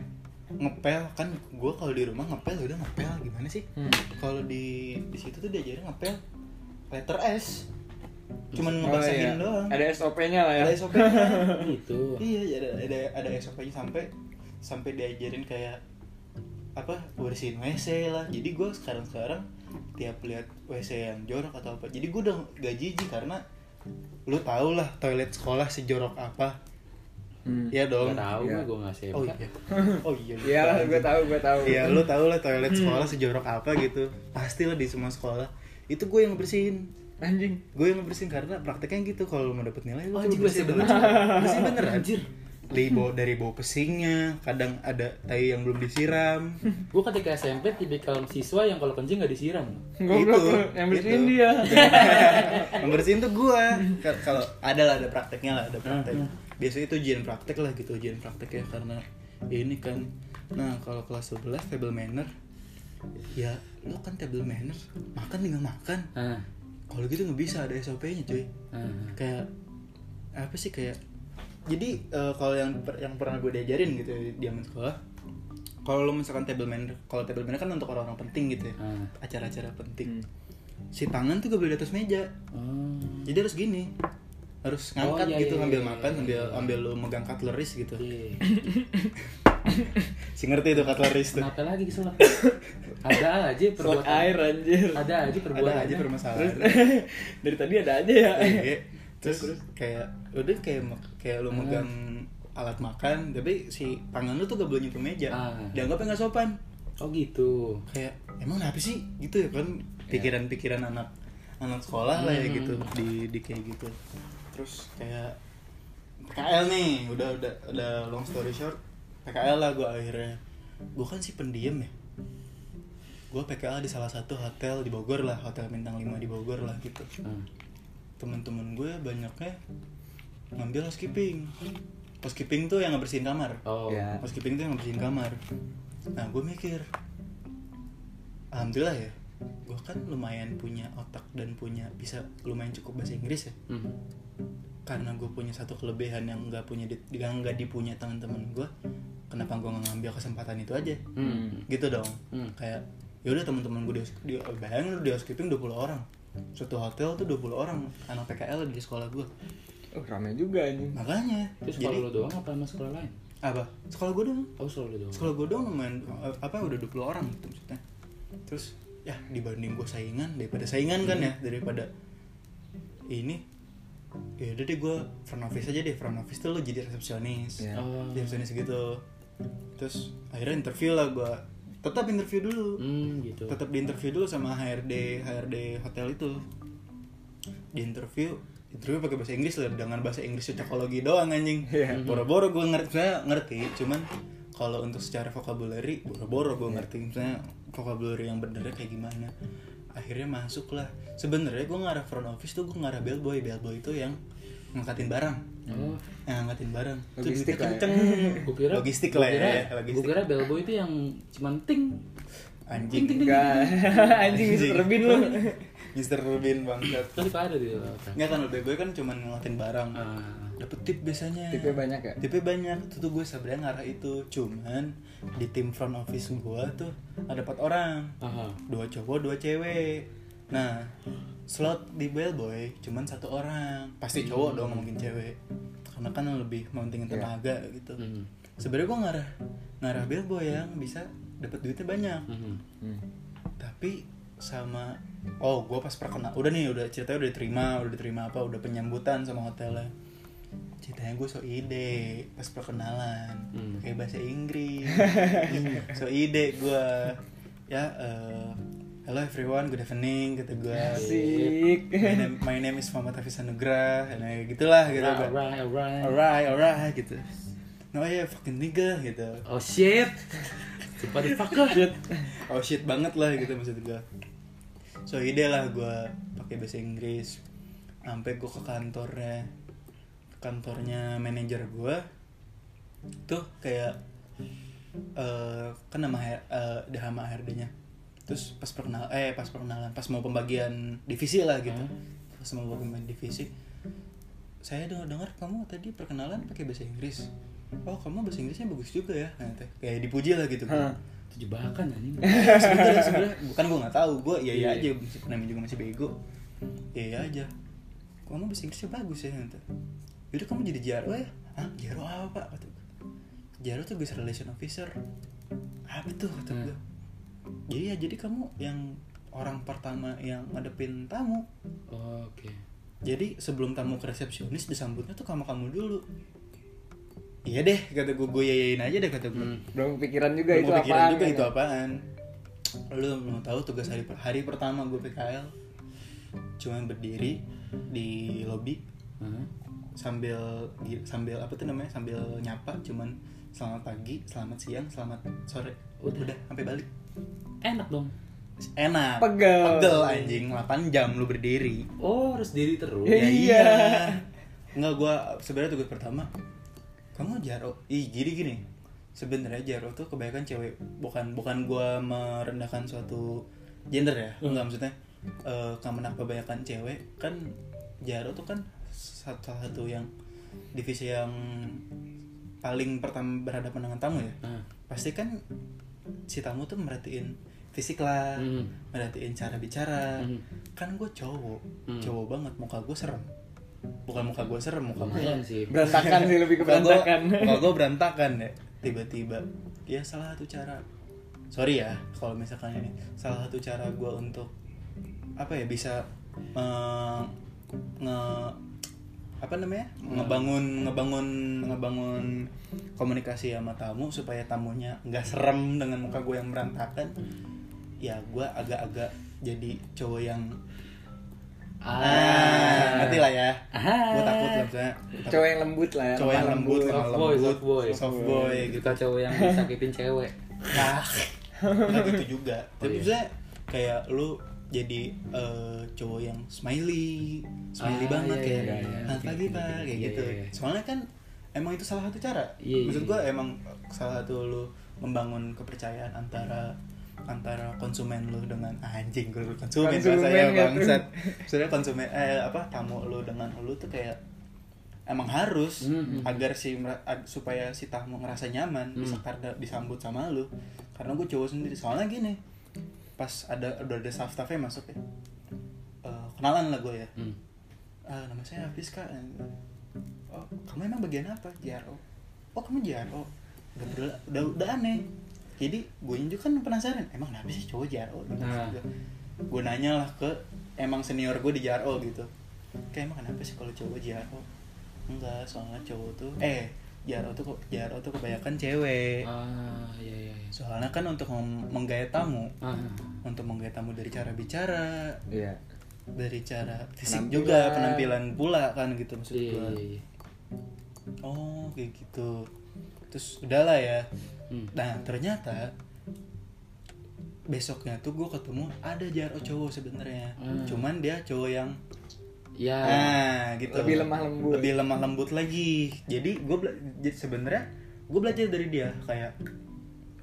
ngepel kan gue kalau di rumah ngepel ya udah ngepel gimana sih? Hmm. kalau di di situ tuh diajarin ngepel letter S. Cuman Oh, ngebasahin iya. doang. Ada SOP-nya lah ya. Ada SOP *laughs* Gitu. iya ada ada ada SOP-nya sampai sampai diajarin kayak apa bersihin WC lah. Jadi gue sekarang sekarang tiap lihat WC yang jorok atau apa jadi gue udah gak jijik karena lu tau lah toilet sekolah sejorok apa Hmm. Iya dong Gak tahu Iya. gue nggak SMK. oh iya *laughs* oh iya lupa. Iyalah, gue tahu, gue tahu. Iya, lu tahu lah toilet sekolah sejorok apa gitu. Pastilah di semua sekolah. Itu gue yang ngebersihin. Anjing. Gue yang ngebersihin karena prakteknya gitu kalau lu mau dapet nilai lu Oh, anjing, bersihin bener. *laughs* Bersihin bener Anjir. Dari bau dari bau pesingnya, kadang ada tai yang belum disiram. Gue ketika SMP tipikal siswa yang kalau kencing gak disiram. Goblok Itu, yang bersihin itu. dia. *laughs* yang bersihin tuh gue. Kalau ada lah ada prakteknya lah, ada praktek. Biasanya itu ujian praktek lah gitu, ujian praktek ya karena ini kan. Nah, kalau kelas 11 table manner ya lo kan table manner makan tinggal makan Ah. kalau gitu nggak bisa ada SOP-nya cuy Ah. kayak apa sih kayak jadi eh, kalau yang per- yang pernah gue diajarin gitu ya, di zaman sekolah kalau lo misalkan table manner kalau table manner kan untuk orang-orang penting gitu ya Ah. acara-acara penting Hmm. si tangan tuh gak boleh di atas meja Oh. jadi harus gini harus ngangkat Oh, iya, gitu iya, sambil iya, makan iya, sambil iya. ambil lo megang cutleries gitu Iya. *laughs* si ngerti itu cutleries tuh Kenapa lagi kesel? *laughs* Ada aja Slot perbuatan. air anjir. Ada aja perbuatan. ada aja permasalahan *laughs* Dari tadi ada aja ya. Iya. terus kayak udah kayak kayak lo megang alat makan tapi si tangan lu tuh gak boleh nyentuh meja Ah. dianggapnya nggak sopan Oh gitu. kayak emang apa sih gitu ya kan pikiran-pikiran anak anak sekolah lah ya Hmm. gitu di di kayak gitu terus kayak PKL nih udah udah udah long story short PKL lah gue akhirnya gue kan sih pendiam ya gue PKL di salah satu hotel di Bogor lah hotel bintang 5 di Bogor lah gitu Ah. temen-temen gue banyaknya ngambil housekeeping housekeeping tuh yang ngebersihin kamar Oh. Ya. housekeeping tuh yang ngebersihin kamar nah gue mikir alhamdulillah ya gue kan lumayan punya otak dan punya bisa lumayan cukup bahasa Inggris ya Hmm. Karena gue punya satu kelebihan yang nggak punya di, yang nggak dipunya teman-teman gue kenapa gue nggak ngambil kesempatan itu aja Hmm. gitu dong Hmm. kayak yaudah teman-teman gue di, di bayangin lu di housekeeping 20 orang satu hotel tuh 20 orang anak PKL di sekolah gue Oh, rame juga anjing. makanya Terus jadi sekolah lo doang apa sama sekolah lain? apa sekolah gue dong Oh sekolah lo doang. sekolah gue dong lumayan eh, apa udah 20 orang gitu maksudnya terus ya dibanding gue saingan daripada saingan kan ya daripada ini ya udah deh gue front office aja deh. Front office tuh lo jadi resepsionis. Ya. Oh. jadi resepsionis gitu. Terus akhirnya interview lah gue tetap interview dulu. Hmm gitu. tetap di interview dulu sama HRD HRD hotel itu. Di interview interview pakai bahasa Inggris lah dengan bahasa Inggris cocokologi doang anjing. Iya. boro-boro gue ngerti saya ngerti cuman kalau untuk secara vocabulary boro-boro gue ngerti misalnya vocabulary yang benernya kayak gimana akhirnya masuk lah sebenarnya gue ngarah front office tuh gue ngarah bellboy bellboy itu yang ngangkatin barang Oh. yang ngangkatin barang Logistik lah ya. kenceng *laughs* Gue kira logistik gua lah ya Gue logistik kira bellboy itu yang cuman ting. anjing Enggak. *laughs* anjing bisa terbin lu. Mister Rubin bangsat Tadi Pak ada di hotel. Nggak kan gue kan cuman ngelatin barang Ah. Dapet tip biasanya Tipnya banyak ya? Tipnya banyak Itu tuh gue sebenarnya ngarah itu Cuman di tim front office gue tuh Ada empat orang Aha. Dua cowok, dua cewek Nah slot di bellboy cuman satu orang Pasti cowok dong mungkin cewek Karena kan lebih mementingin Iya. tenaga gitu Hmm. Sebenarnya gue ngarah Ngarah bellboy yang bisa dapat duitnya banyak Hmm. Hmm. tapi sama oh gue pas perkenal udah nih udah ceritanya udah diterima udah diterima apa udah penyambutan sama hotelnya ceritanya gue so ide pas perkenalan. Hmm. pakai bahasa Inggris. *laughs* So ide gue ya eh, hello everyone. Good evening kata gue Asik. my name, my name is Muhammad Hafiz Anugrah nah gitulah gitu Alright, alright, alright. alright alright gitu. No ya fucking nigga gitu. Oh shit. Sumpah di fuck lah. oh shit banget lah gitu maksud gue so ide lah gue pakai bahasa Inggris. Sampai gue ke kantornya kantornya manajer gue tuh kayak eh kan nama H- eh dah sama HRD-nya terus pas perkenal eh pas perkenalan pas mau pembagian divisi lah gitu pas mau pembagian divisi saya dengar dengar kamu tadi perkenalan pakai bahasa Inggris oh kamu bahasa Inggrisnya bagus juga ya Nah, teh. kayak dipuji lah gitu Hah. Itu jebakan anjing. *laughs* sebenarnya sebenarnya bukan gue nggak tahu gue iya iya Iya. aja namanya juga masih bego iya iya aja kamu bahasa Inggrisnya bagus ya nanti yaudah kamu jadi jaro ya. Hah? Jaro apa pak? Kata gue jaro tuh guest relation officer. Apa tuh? kata Hmm. gue jadi ya jadi kamu yang orang pertama yang ngadepin tamu. Oh, Oke. jadi sebelum tamu ke resepsionis disambutnya tuh kamu kamu dulu. Iya deh kata gue gue yayain aja deh kata gue Hmm. Belum kepikiran juga Belum itu kepikiran apaan. juga kan itu apaan. Lu mau tahu tugas hari hari pertama gue PKL cuma berdiri di lobby. Hah? Sambil sambil apa tuh namanya sambil nyapa cuman selamat pagi selamat siang selamat sore Udah. udah sampai balik Enak dong. enak Pegel. pegel anjing 8 jam lu berdiri Oh, harus diri terus. Ya, Ya iya. Enggak gua sebenarnya tugas pertama. Kamu Jaro. Ih, gini gini. Sebenarnya Jaro tuh kebanyakan cewek. Bukan bukan gua merendahkan suatu gender ya. Enggak maksudnya eh karena kebanyakan cewek kan Jaro tuh kan satu satu yang divisi yang paling pertama berhadapan dengan tamu ya Ah. pasti kan si tamu tuh merhatiin fisik lah Hmm. merhatiin cara bicara Hmm. kan gue cowok Hmm. cowok banget muka gue serem bukan muka gue serem muka gue sih berantakan sih lebih ke muka gue berantakan muka gue berantakan ya tiba-tiba ya salah satu cara sorry ya kalau misalkan ini salah satu cara gue untuk apa ya bisa eh, nge apa namanya ngebangun ngebangun ngebangun komunikasi sama tamu supaya tamunya nggak serem dengan muka gue yang berantakan ya gue agak-agak jadi cowok yang ah ngerti lah ya Ah. gue takut lah misalnya cowok yang lembut lah ya cowok yang lembut, Soft boy, lembut, soft boy. soft boy gitu. Cowok yang disakitin cewek Nah, nggak gitu juga. Oh, Tapi iya. misalnya kayak lu jadi eh, cowok yang smiley, smiley Ah, banget iya, kayak iya, iya. "Selamat Oke, pagi pak kayak Iya, gitu. iya, iya. Soalnya kan emang itu salah satu cara. Iya, iya, Maksud iya. gua emang salah satu lu membangun kepercayaan antara antara konsumen lu dengan anjing gue konsumen, Konsumen bahasa ya gitu. bangsat. Sebenarnya konsumen eh apa tamu lu dengan lu tuh kayak emang harus Hmm. agar si supaya si tamu ngerasa nyaman bisa Hmm. karena disambut sama lu karena gue cowok sendiri soalnya gini pas ada udah ada staff staffnya masuk ya. Eh, kenalan lah gue ya. Hmm. "Ah, nama saya Hafiz kak. Oh kamu emang bagian apa? JRO oh kamu JRO udah udah udah, udah aneh. Jadi gue juga kan penasaran emang kenapa sih cowok JRO Nah. gue nanya lah ke emang senior gue di JRO gitu. Kayak emang kenapa sih kalau cowok JRO enggak soalnya cowok tuh eh JRO tuh kok JRO tuh kebanyakan cewek ah iya iya iya. soalnya kan untuk menggait tamu ah untuk menggait tamu dari cara bicara iya dari cara fisik Penampilan. juga penampilan pula kan gitu maksud iya gua iya, iya. oh kayak gitu terus udahlah ya Hmm. nah ternyata besoknya tuh gue ketemu ada jaro cowok sebenarnya Hmm. cuman dia cowok yang ya. Nah gitu. Lebih lemah lembut. lebih lemah lembut lagi. Jadi gue jadi sebenarnya gue belajar dari dia kayak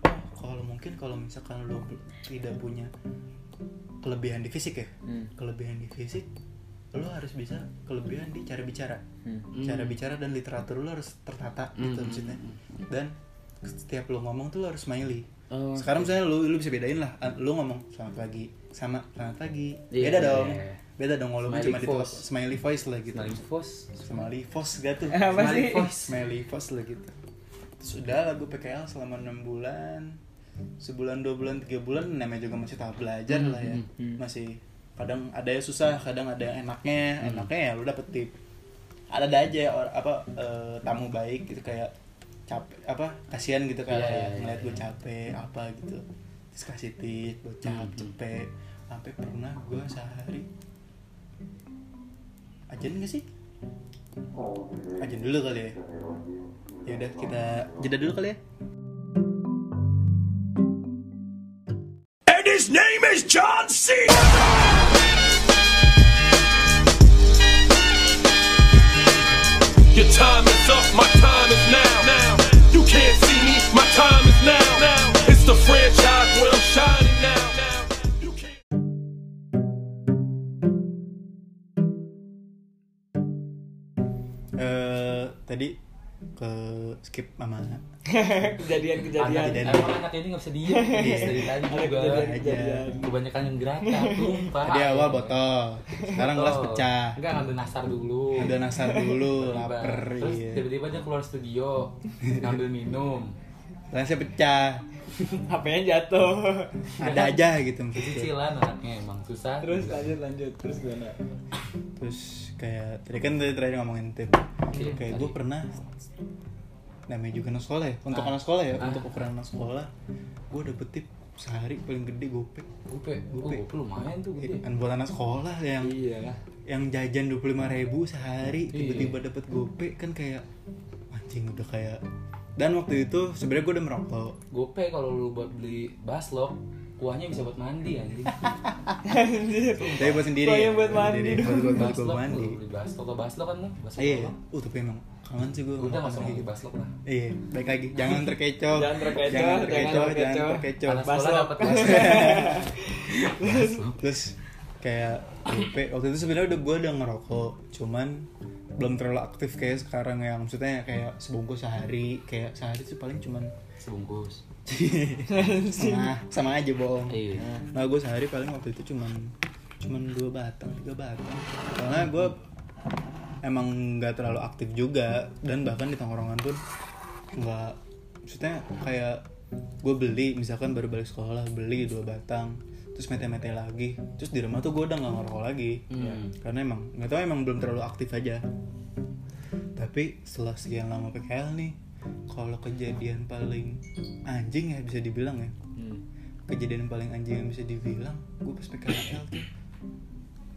oh kalau mungkin kalau misalkan lo tidak punya kelebihan di fisik ya Hmm. kelebihan di fisik lo harus bisa kelebihan di cara bicara. Hmm. cara bicara dan literatur lo harus tertata Hmm, gitu hmm, maksudnya. hmm, dan setiap lo ngomong tuh lo harus smiley. Oh, sekarang misalnya lu lu bisa bedain lah ah, lu ngomong selamat pagi. Sama selamat pagi. Iya, beda dong. iya. Beda dong kalau Smiley cuma di smiley voice lah gitu. Smiling voice smiley voice *laughs* Apa smiley voice smiley voice lah gitu. Terus udah lah gue PKL selama enam bulan. Sebulan dua bulan tiga bulan namanya juga masih tahap belajar Hmm, lah ya. Hmm, hmm. masih kadang ada yang susah kadang ada yang enaknya. Hmm. enaknya ya lu dapet tip. Ada ada aja or, apa eh, tamu baik gitu kayak capek apa kasihan gitu kayak iya, iya, ngeliat gue iya. capek apa gitu. Terus kasih tip Hmm, hmm. cepet. Sampai pernah gue sehari ajan gak sih? Ajan dulu kali ya. Ya udah kita jeda dulu kali ya. And his name is John C. Your time is up, my time tadi ke skip sama *laughs* kejadian-kejadian. Kejadian. Emang anak ini gak bisa diem. Yes, dari tadi Ada juga. kejadian-kejadian. Kebanyakan yang gerata tumpah. Tadi awal botol. Sekarang gelas pecah. Enggak ngambil nasar dulu. Udah nasar dulu lapar Terus iya. tiba-tiba dia keluar studio Ngambil minum. Gelasnya pecah. HP-nya jatuh. Ada aja gitu maksud gue. Cicilan anaknya emang susah. Terus lanjut lanjut. Terus gimana? Terus kayak tadi kan tadi terakhir ngomongin tip. Iya, kayak gue pernah namanya juga anak sekolah ya. Untuk Ah. anak sekolah ya Ah. untuk ukuran anak sekolah gue dapet tip sehari paling gede gope Gope, oh, Gope. gope lumayan tuh gede. Kan buat anak sekolah yang iya. yang jajan dua puluh ribu sehari Iya. tiba-tiba dapet gope kan kayak anjing udah kayak. Dan waktu itu sebenarnya gue udah merokok. Gope kalau lu buat beli baslok kuahnya bisa buat mandi anjing. *laughs* Tapi buat sendiri Kuahnya ya. buat mandi buat buat buat mandi. baslok kalau baslok kan lu baslok iya uh tapi emang kangen sih gue udah nggak usah ngomongin baslok lah. Iya, baik lagi. Jangan terkecoh. Jangan terkecoh, Jangan terkecoh, jangan terkecoh. Baslok. dapat baslok Terus kayak waktu itu sebenarnya udah gue udah ngerokok. Cuman belum terlalu aktif kayak sekarang yang maksudnya kayak sebungkus sehari kayak sehari tuh paling cuman Sebungkus. *laughs* sama sama aja bohong Iya. nah gue sehari paling waktu itu cuman cuman dua batang tiga batang karena gue emang nggak terlalu aktif juga dan bahkan di tongkrongan pun nggak maksudnya kayak gue beli misalkan baru balik sekolah beli dua batang terus mete-mete lagi terus di rumah tuh gue udah nggak ngerokok lagi Hmm. karena emang nggak tahu emang belum terlalu aktif aja tapi setelah sekian lama PKL nih kalau kejadian paling anjing ya bisa dibilang ya Hmm. kejadian paling anjing yang bisa dibilang gue pas PKL tuh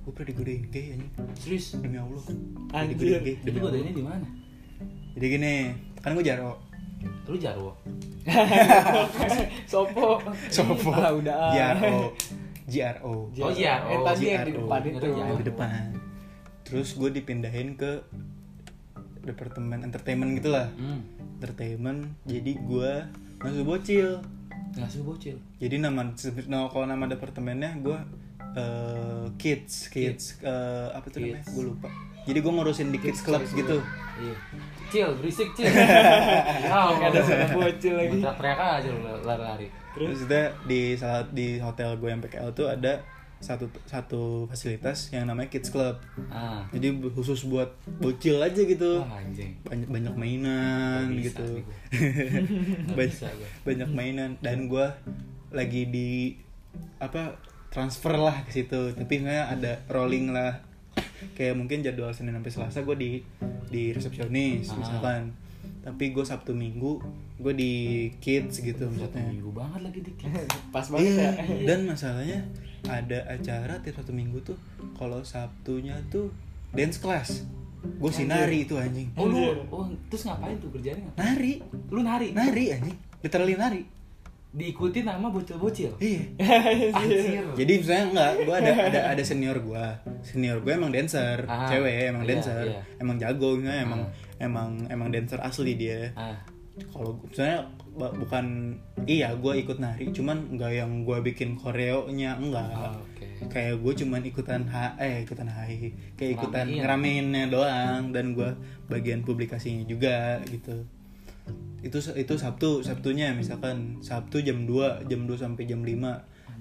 gue pernah digodain gay anjing Serius? demi Allah Anjir. digodain gay Itu demi Allah godanya di mana? jadi gini kan gue jaro Lu Jarwo. *laughs* Sopo. Sopo Ah, udah. JRO JRO Oh, JRO. Eh, tadi yang di depan itu. Yang di depan terus gue dipindahin ke departemen entertainment gitulah Hmm. entertainment jadi gue masuk bocil Ngasuh bocil. jadi nama no, kalau nama departemennya gue eh, kids kids eh, apa tuh namanya Kids. gue lupa jadi gue ngurusin di kids club gitu Iya. Cil, berisik cil. *laughs* ya, Ada suara bocil lagi. Teriak-teriak aja lu lari-lari. terus itu di saat di hotel gue yang PKL tuh ada satu satu fasilitas yang namanya kids club Ah. jadi khusus buat bocil aja gitu Wah, anjing. banyak banyak mainan Nggak bisa gitu. *laughs* Nggak banyak, banyak mainan dan gue lagi di apa transfer lah ke situ tapi sebenarnya ada rolling lah kayak mungkin jadwal senin sampai selasa gue di di resepsionis Ah. misalkan tapi gue sabtu minggu gue di kids gitu maksudnya minggu banget lagi dikit. *laughs* Pas banget Iya, ya. *laughs* dan masalahnya ada acara tiap satu minggu tuh kalau sabtunya tuh dance class gue sih nari itu anjing Oh, lu, oh, terus ngapain tuh kerjanya? nari Lu nari? nari anjing literally nari Diikuti nama bocil-bocil. iya *laughs* Anjir. jadi misalnya enggak gue ada ada ada senior gue senior gue emang dancer Ah, cewek emang iya, dancer iya. emang jago misalnya emang emang emang dancer asli dia Ah, kalau misalnya bukan iya gue ikut nari cuman enggak yang gue bikin koreonya enggak ah, oke. kayak gue cuman ikutan ha eh ikutan hai kayak ikutan Ngeramein. ngeramainnya doang dan gue bagian publikasinya juga gitu itu itu Sabtu Sabtunya misalkan Sabtu jam 2 jam 2 sampai jam 5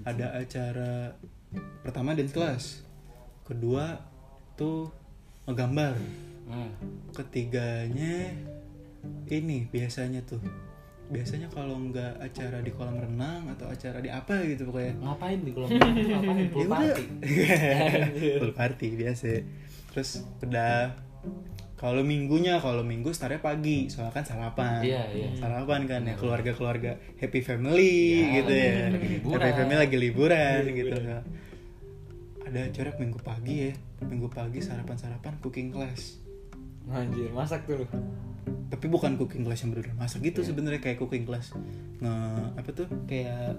ada acara pertama dance class kedua tuh ngegambar Hmm. ketiganya ini biasanya tuh biasanya kalau nggak acara di kolam renang atau acara di apa gitu pokoknya Ngapain di kolam renang? Ngapain? Pool Ya party. *laughs* Full party biasa. Terus udah kalau minggunya kalau minggu startnya pagi soalnya kan sarapan. Iya, iya. sarapan kan ya keluarga keluarga happy family Ya, gitu ya. lagi liburan. happy family lagi liburan gitu. ada acara minggu pagi ya minggu pagi sarapan sarapan cooking class. Anjir, masak tuh. Tapi bukan cooking class yang bener masak gitu sebenarnya kayak cooking class. Nge apa tuh kayak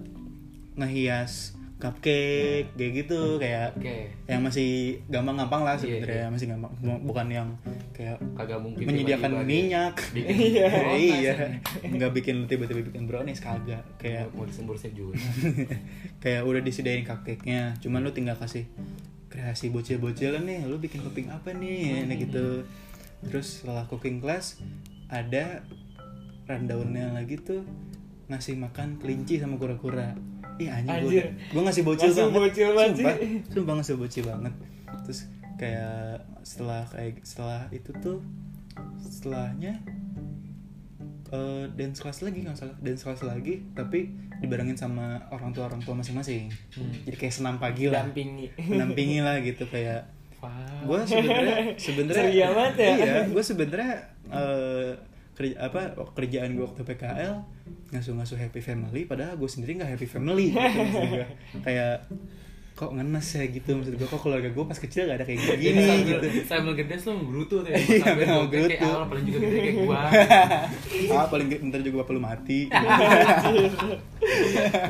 ngehias cupcake kayak gitu kayak Oke. yang masih gampang-gampang lah Iya, sebenarnya masih gampang. Bu- bukan yang kayak Kagak mungkin menyediakan tiba-tiba minyak. *laughs* bikin iya iya. Ya. nggak bikin tiba-tiba bikin brownies kagak. Kayak mau disembur juga. *laughs* kayak udah disediain cupcake nya cuman lu tinggal kasih kreasi bocil-bocilan nih lu bikin topping apa nih nah gitu. Terus setelah cooking class ada rundownnya lagi tuh ngasih makan kelinci sama kura-kura Ih anjing Anjir. gue gue ngasih bocil Ngasih banget bocil banget sumpah, sumpah ngasih bocil banget terus kayak setelah kayak setelah itu tuh setelahnya eh, dance class lagi nggak salah dance class lagi tapi dibarengin sama orang tua orang tua masing-masing jadi kayak senam pagi lah Dampingi. menampingi lah gitu kayak Wah. gue sebenarnya sebenarnya banget ya. iya gue sebenarnya eh, kerja apa kerjaan gue waktu PKL ngasuh-ngasuh happy family padahal gue sendiri nggak happy family gitu, *laughs* kayak kok ngenes ya? gitu maksud gue kok keluarga gue pas kecil gak ada kayak gini? gitu. Sambil gede Bruto tuh ya. Iya, Sambil memang kayak awal paling juga gede kayak gua. *laughs* ah paling gede ntar juga bapak lu mati. *laughs*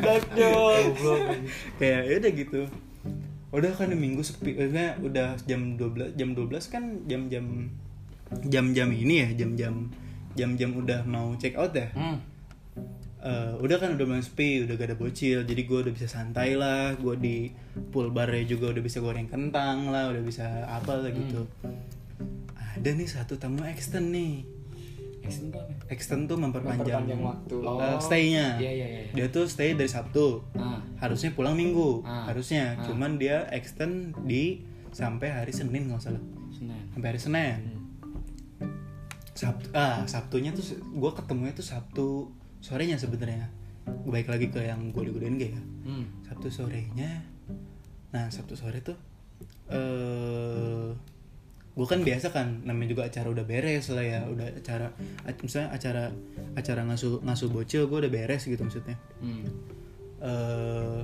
Dark kayak ya udah gitu. Udah kan di minggu sepi maksudnya udah jam 12 jam 12 kan jam-jam jam-jam ini ya jam-jam jam-jam udah mau check out ya Hmm. eh, udah kan udah mulai sepi udah gak ada bocil jadi gue udah bisa santai lah gue di pool barnya juga udah bisa goreng kentang lah udah bisa apa lah gitu ada nih satu tamu extend nih Extend tuh apa? extend tuh memperpanjang, Memperpanjang waktu. Oh. eh, stay-nya Iya, iya, iya. dia tuh stay dari sabtu Ah. harusnya pulang minggu Ah. harusnya Ah. cuman dia extend di sampai hari senin nggak salah Senin. sampai hari senin sabtu ah sabtunya tuh gue ketemunya tuh sabtu sorenya sebenarnya baik lagi ke yang gue godain gak ya Hmm. sabtu sorenya nah sabtu sore tuh eh gue kan biasa kan namanya juga acara udah beres lah ya udah acara ac- misalnya acara acara ngasuh ngasuh bocil gue udah beres gitu maksudnya Hmm. eh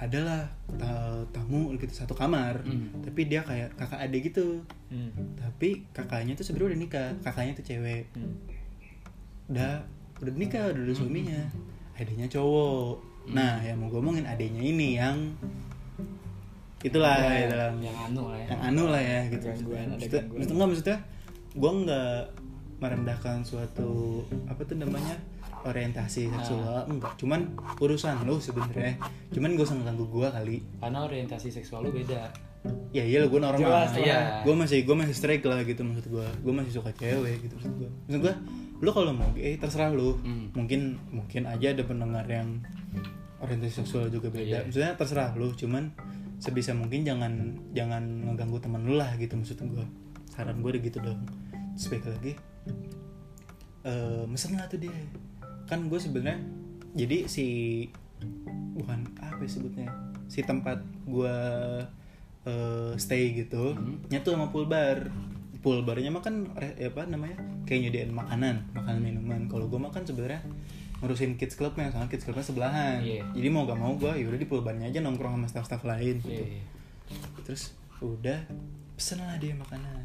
adalah ta- tamu gitu satu kamar Hmm. tapi dia kayak kakak adik gitu Hmm. tapi kakaknya tuh sebenarnya udah nikah kakaknya tuh cewek Hmm. udah udah nikah udah ada suaminya adiknya cowok nah yang mau gue omongin adiknya ini yang itulah Ya, gitu lah. yang anu lah ya. yang anu lah ya gitu Gangguan, maksudnya, maksudnya, maksudnya gue nggak merendahkan suatu apa tuh namanya orientasi seksual enggak. Cuman urusan lu sebenarnya. Cuman gak usah ngeganggu gue kali. Karena orientasi seksual lu beda. ya iya gue normal. Jelas. Iya. gue masih gue masih strike lah gitu maksud gue gue masih suka cewek gitu maksud gue maksud gue lu kalau mau gay terserah lu. Hmm. mungkin mungkin aja ada pendengar yang orientasi seksual juga beda. Iya. maksudnya terserah lu cuman sebisa mungkin jangan jangan ngeganggu teman lu lah gitu maksud gue saran gue udah gitu dong. Terus lagi eh mesen lah tuh dia kan gue sebenarnya jadi si bukan apa ya sebutnya? Si tempat gue eh, stay gitu nyatu sama pool bar. Pool barnya mah kan re- apa namanya? Kayak nyediain makanan makanan minuman. Kalau gue makan sebenarnya ngurusin kids clubnya sama kids clubnya sebelahan. Iya. jadi mau gak mau gue yaudah di pool barnya aja nongkrong sama staff-staff lain Iya, iya. terus udah pesen lah dia makanan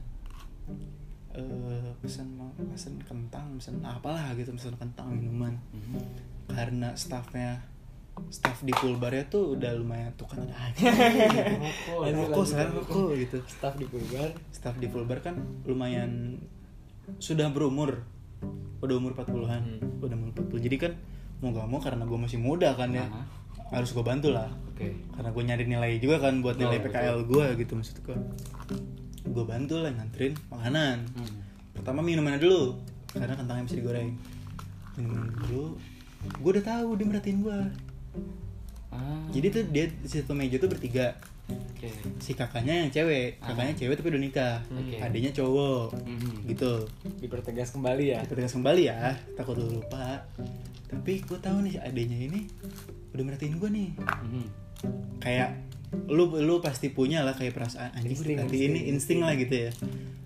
eh pesen mau pesen kentang pesen apalah gitu pesen kentang minuman Mhm. karena staffnya staff di pool barnya tuh udah lumayan tuh kan ada aja *laughs* Rokok. Sekarang rokok gitu Staff di Pulbar. staff di pool bar kan lumayan sudah berumur udah umur 40-an Hmm. udah umur 40 jadi kan mau gak mau karena gue masih muda kan ya Aha. harus gue bantu lah Oke. karena gue nyari nilai juga kan buat nilai Oh, PKL gue gitu maksud gue gue bantu lah nganterin makanan Hmm. pertama minumannya dulu karena kentangnya bisa digoreng minuman dulu gue udah tahu dia merhatiin gue Ah. jadi tuh dia di situ meja tuh bertiga Oke. si kakaknya yang cewek kakaknya cewek tapi udah nikah Oke. adiknya cowok Mhm. gitu Dipertegas kembali ya. kita tegas kembali ya takut lu lupa tapi gue tahu nih adiknya ini udah merhatiin gue nih Mhm. kayak lu lu pasti punya lah kayak perasaan anjing Insting, diperhatiin ini insting, insting lah gitu ya.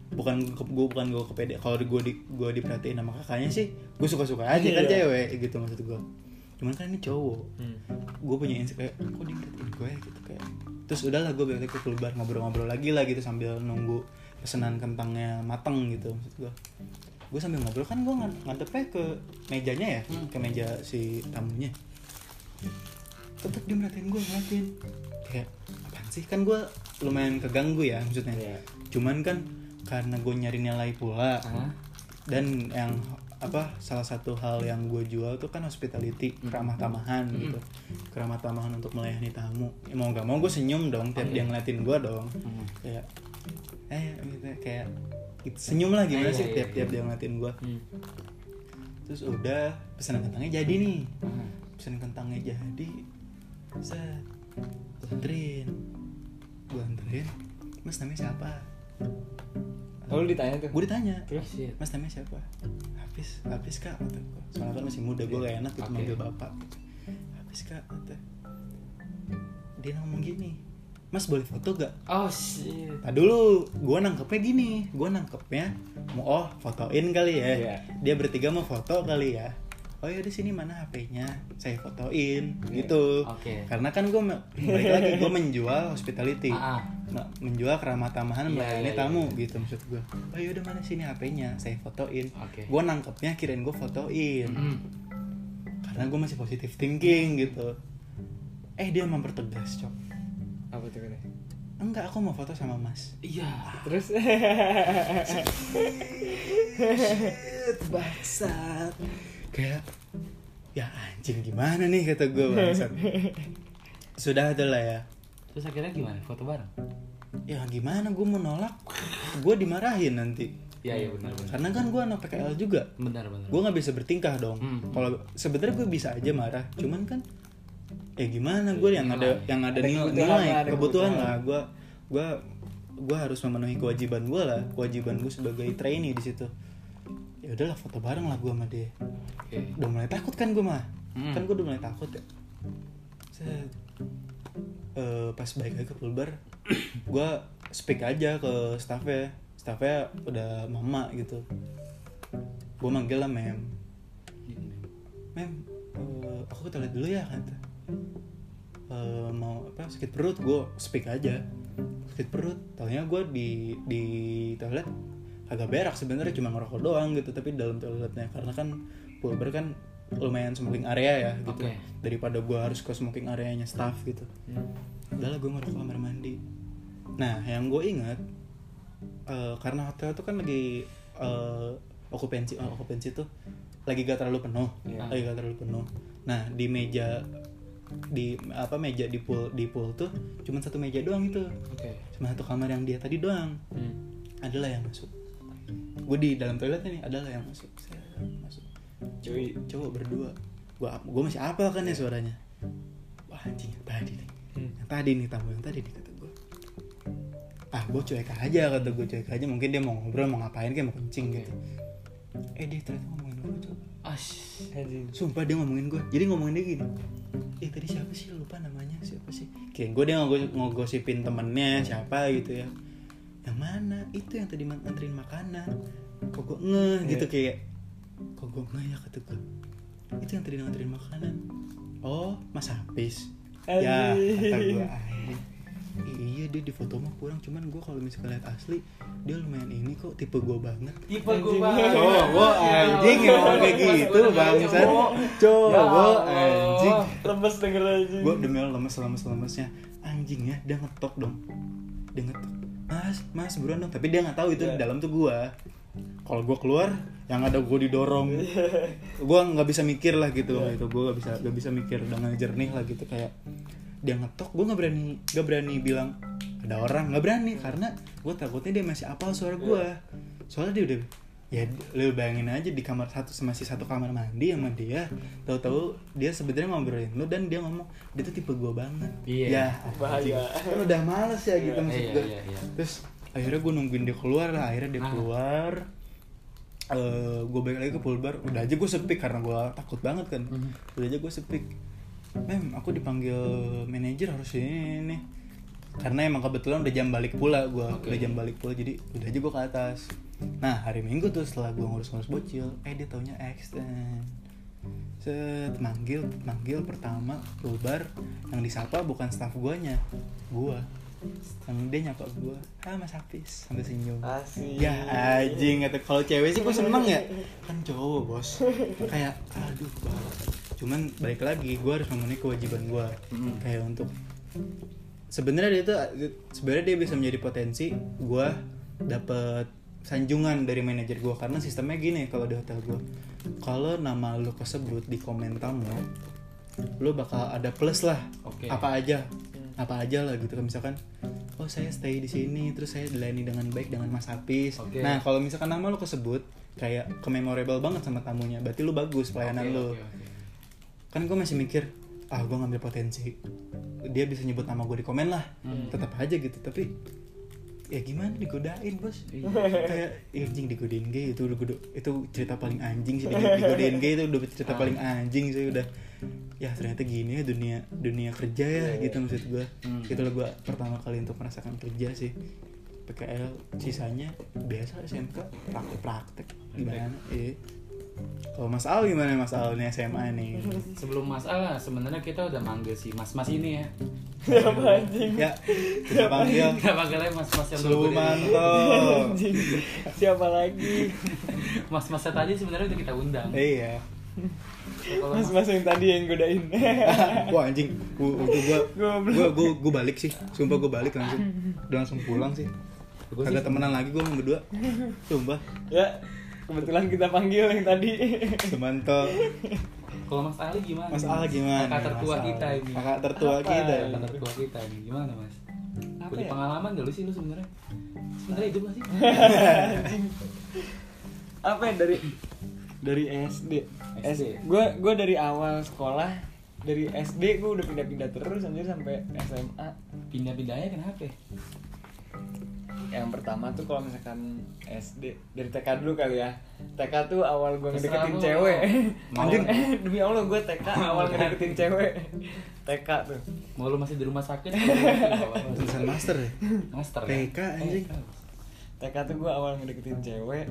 Bukan gue bukan gue kepede kalau gue di gue diperhatiin sama kakaknya sih gue suka suka aja kan Iya. cewek gitu maksud gue cuman kan ini cowok Hmm. gue punya insting kayak kok dia ngeliatin gue gitu kayak. Terus udahlah gue balik ke keluar ngobrol-ngobrol lagi lah gitu sambil nunggu pesanan kentangnya mateng gitu maksud gue gue sambil ngobrol kan gue ngadepnya ke mejanya ya ke meja si tamunya tetep dia merhatiin gue ngeliatin. Kayak apaan sih? Kan gue lumayan keganggu ya maksudnya. Iya. cuman kan karena gue nyari nilai pula. Ah. dan yang apa salah satu hal yang gue jual tuh kan hospitality keramah tamahan gitu. Keramah tamahan untuk melayani tamu. Ya, mau gak mau gue senyum dong tiap dia ngeliatin gue dong. Mhm. kayak eh gitu kayak gitu, senyum lah gimana Iya, sih iya, tiap tiap iya. dia ngeliatin gue Hmm. terus udah pesanan kentangnya jadi nih. Pesanan kentangnya jadi set. Gue anterin gue anterin mas namanya siapa? Oh, lu ditanya tuh. gue ditanya. Terus shit. mas namanya siapa? Hafiz Hafiz kak kata gue soalnya kan masih muda gue gak enak gitu Oke. manggil bapak. Hafiz kak kata. Dia ngomong gini mas boleh foto gak Oh shit. Nah dulu gue nangkepnya gini. Gue nangkepnya mau oh fotoin kali ya. Iya. dia bertiga mau foto kali ya oh ya di sini mana HP-nya saya fotoin Iya. gitu Oke. karena kan gue balik lagi gue menjual hospitality Ah, ah. Menjual keramah tamahan Iya, melayani iya, tamu iya. gitu maksud gue oh yaudah mana sini HP-nya saya fotoin Oke. gue nangkepnya kirain gue fotoin Hmm. karena gue masih positive thinking gitu eh dia mempertegas cok Apa tuh katanya? enggak aku mau foto sama mas Iya. Terus *laughs* bangsat kayak ya anjing gimana nih? kata gue bangsat. *laughs* Sudah tuh lah ya. Terus akhirnya gimana? Foto bareng? Ya gimana? Gue mau nolak. Gue dimarahin nanti. Iya iya benar benar. Karena kan gue anak PKL juga. Benar benar. Gue nggak bisa bertingkah dong. Hmm. kalau sebenarnya gue bisa aja marah. Cuman kan ya gimana? Gue yang ada yang ada, Ada nilai, kebutuhan nilai, lah, ada kebutuhan kebutuhan. lah gue gue gue harus memenuhi kewajiban gue lah. Kewajiban gue sebagai trainee di situ ya udahlah foto bareng lah gue sama dia. Oke. Udah mulai takut kan gue mah Hmm. kan gue udah mulai takut ya. Set. Eh, pas balik lagi ke pulbar *coughs* gue speak aja ke staffnya. Staffnya udah mama gitu. Gue manggil lah mem. Mem eh, aku ke toilet dulu ya kata. Eh, mau apa sakit perut gue speak aja. Sakit perut. Taunya gue di di toilet agak berak sebenarnya cuma ngerokok doang gitu tapi dalam toiletnya. Karena kan pulbar kan lumayan smoking area ya gitu. Oke. daripada gue harus ke smoking areanya staff gitu. Udahlah gue ngerokok kamar mandi. Nah yang gue ingat eh, karena hotel tuh kan lagi eh, okupansi oh, okupansi tuh lagi gak terlalu penuh. Iya. lagi gak terlalu penuh. Nah di meja di apa meja di pool di pool tuh cuma satu meja doang itu. Oke. Cuma satu kamar yang dia tadi doang. Hmm. adalah yang masuk gue di dalam toilet nih adalah yang masuk? Saya masuk. Cuy. cowok. berdua. Gua gue masih apal kan ya suaranya. Wah anjing yang tadi nih. Hmm. yang tadi nih tamu yang tadi nih kata gue ah gue cuek aja kata gue cuek aja. Mungkin dia mau ngobrol mau ngapain kayak mau kencing Oke. gitu. Eh dia ternyata ngomongin gue coba. Anjing. sumpah dia ngomongin gue jadi ngomongin dia gini. Eh tadi siapa sih? Lupa namanya. Siapa sih? Kayak gue dia ngogos- ngogosipin temennya siapa gitu ya yang mana? Itu yang tadi nganterin makanan. Kok gue ngeh? Gitu kayak kok gue ngeh ya? Kata gue itu yang tadi nganterin makanan. Oh mas Hafiz. Ya kata gue "Anjing. iya dia di foto mah kurang. Cuman gue kalau misalnya lihat asli dia lumayan ini kok tipe gue banget. Tipe gue banget. Cowok anjing emang kayak gitu bangsat. Cowok anjing. Lemes denger aja. gue demi Allah lemes lemes lemesnya. Anjing ya dia ngetok dong. Dia ngetok mas mas buruan dong. Tapi dia nggak tahu itu di dalam tuh gue kalau gue keluar yang ada gue didorong. *laughs* Gue nggak bisa mikir lah gitu. Loh itu gue nggak bisa nggak bisa mikir dengan jernih lah gitu. Kayak dia ngetok gue nggak berani nggak berani bilang ada orang. Nggak berani karena gue takutnya dia masih apal suara gue soalnya dia udah ya lu bayangin aja di kamar satu masih satu kamar mandi sama dia tahu-tahu dia sebenarnya ngobrolin lu dan dia ngomong dia tuh tipe gue banget Iya. ya Bahaya. kan udah males ya gitu Iya, maksud iya, gue iya, iya. terus akhirnya gue nungguin dia keluar lah akhirnya dia Nah. keluar eh gue balik lagi ke pulbar udah aja gue sepik karena gue takut banget kan Mhm. udah aja gue sepik mem aku dipanggil manajer harus ini nih karena emang kebetulan udah jam balik pula gue Oke. udah jam balik pula jadi udah aja gue ke atas nah hari minggu tuh setelah gue ngurus-ngurus bocil eh dia taunya extend set manggil manggil pertama pulbar yang disapa bukan staff guanya gua yang dia nyapa gua ah mas Hafiz sambil senyum Asik. ya anjing kata kalau cewek sih gue seneng ya kan cowok bos kayak aduh bos. cuman balik lagi gue harus memenuhi kewajiban gue Mm. kayak untuk sebenarnya dia tuh sebenarnya dia bisa menjadi potensi gue dapet sanjungan dari manajer gue karena sistemnya gini kalau di hotel gue kalau nama lu kesebut di komen tamu lu bakal ada plus lah. Oke. apa aja. Apa aja lah gitu kan. Misalkan oh saya stay di sini. Terus saya dilayani dengan baik dengan Mas Hafiz. Oke. nah kalau misalkan nama lu kesebut kayak memorable banget sama tamunya. Berarti lu bagus pelayanan Oke, lu. oke, oke. kan gue masih mikir ah gue ngambil potensi. Dia bisa nyebut nama gue di komen lah. Hmm. tetap aja gitu. Tapi ya gimana digodain bos? Iya. kayak ya, anjing digodain gay. Itu udah itu cerita paling anjing sih Digo- digodain gay itu udah cerita Ah. paling anjing sih udah. Ya ternyata gini ya dunia dunia kerja ya gitu maksud gue Hmm. itulah gue pertama kali untuk merasakan kerja sih. PKL sisanya biasa SMK praktek praktek gimana? Eh kalau Mas Al gimana Mas Al nih SMA nih? Sebelum masalah sebenarnya kita udah manggil si mas-mas ini ya. Siapa anjing? ya kita panggil. *laughs* Kita panggilnya mas-mas yang dulu Slumanto *laughs* Anjing. Siapa lagi? *laughs* mas-masnya tadi sebenarnya udah kita undang. Iya. Mas- Mas-mas yang tadi yang godain. Wah anjing, gua gua gua, gua, gua, gua balik sih, sumpah gua balik langsung, udah langsung pulang sih. Gua sih- Kagak temenan lagi gua sama berdua, sumpah. ya, kebetulan kita panggil yang tadi. Sumanto, Kalau Mas Ali gimana? Mas Al gimana? Kakak tertua Mas Al? kita ini. Kakak tertua Apa? kita. Kakak tertua kita ini gimana Mas? Apa Punya ya? pengalaman gak lu sih lu sebenarnya? Sebenarnya hidup gak sih? *laughs* apa ya dari dari SD SD. gue gue dari awal sekolah dari SD gue udah pindah-pindah terus anjir sampai SMA Pindah-pindahnya kenapa? Ya? yang pertama tuh kalau misalkan SD dari TK dulu kali ya. TK tuh awal gue *laughs* ngedeketin cewek. Anjir demi Allah gue TK awal ngedeketin cewek. TK tuh. Mau lu masih di rumah sakit? *laughs* Tulisan master ya? Master TK, anjing. TK tuh gue awal ngedeketin cewek.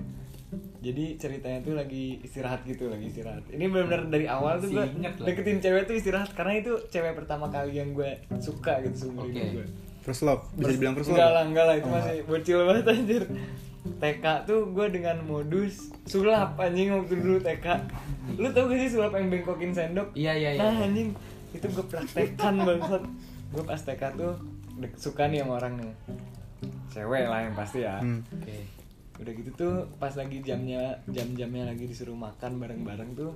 Jadi ceritanya tuh lagi istirahat gitu lagi istirahat. Ini benar-benar dari awal tuh gue deketin cewek tuh istirahat. Karena itu cewek pertama kali yang gue suka gitu seumur hidup gue First love, bisa dibilang first love. enggak lah enggak lah itu Oh, masih bocil banget anjir TK tuh gue dengan modus sulap anjing waktu dulu TK lu tau gak sih sulap yang bengkokin sendok Iya, iya, iya. nah anjing itu gue praktekan banget gue pas TK tuh suka nih sama orang nih cewek lah yang pasti ya Hmm. Oke. udah gitu tuh pas lagi jamnya jam-jamnya lagi disuruh makan bareng-bareng tuh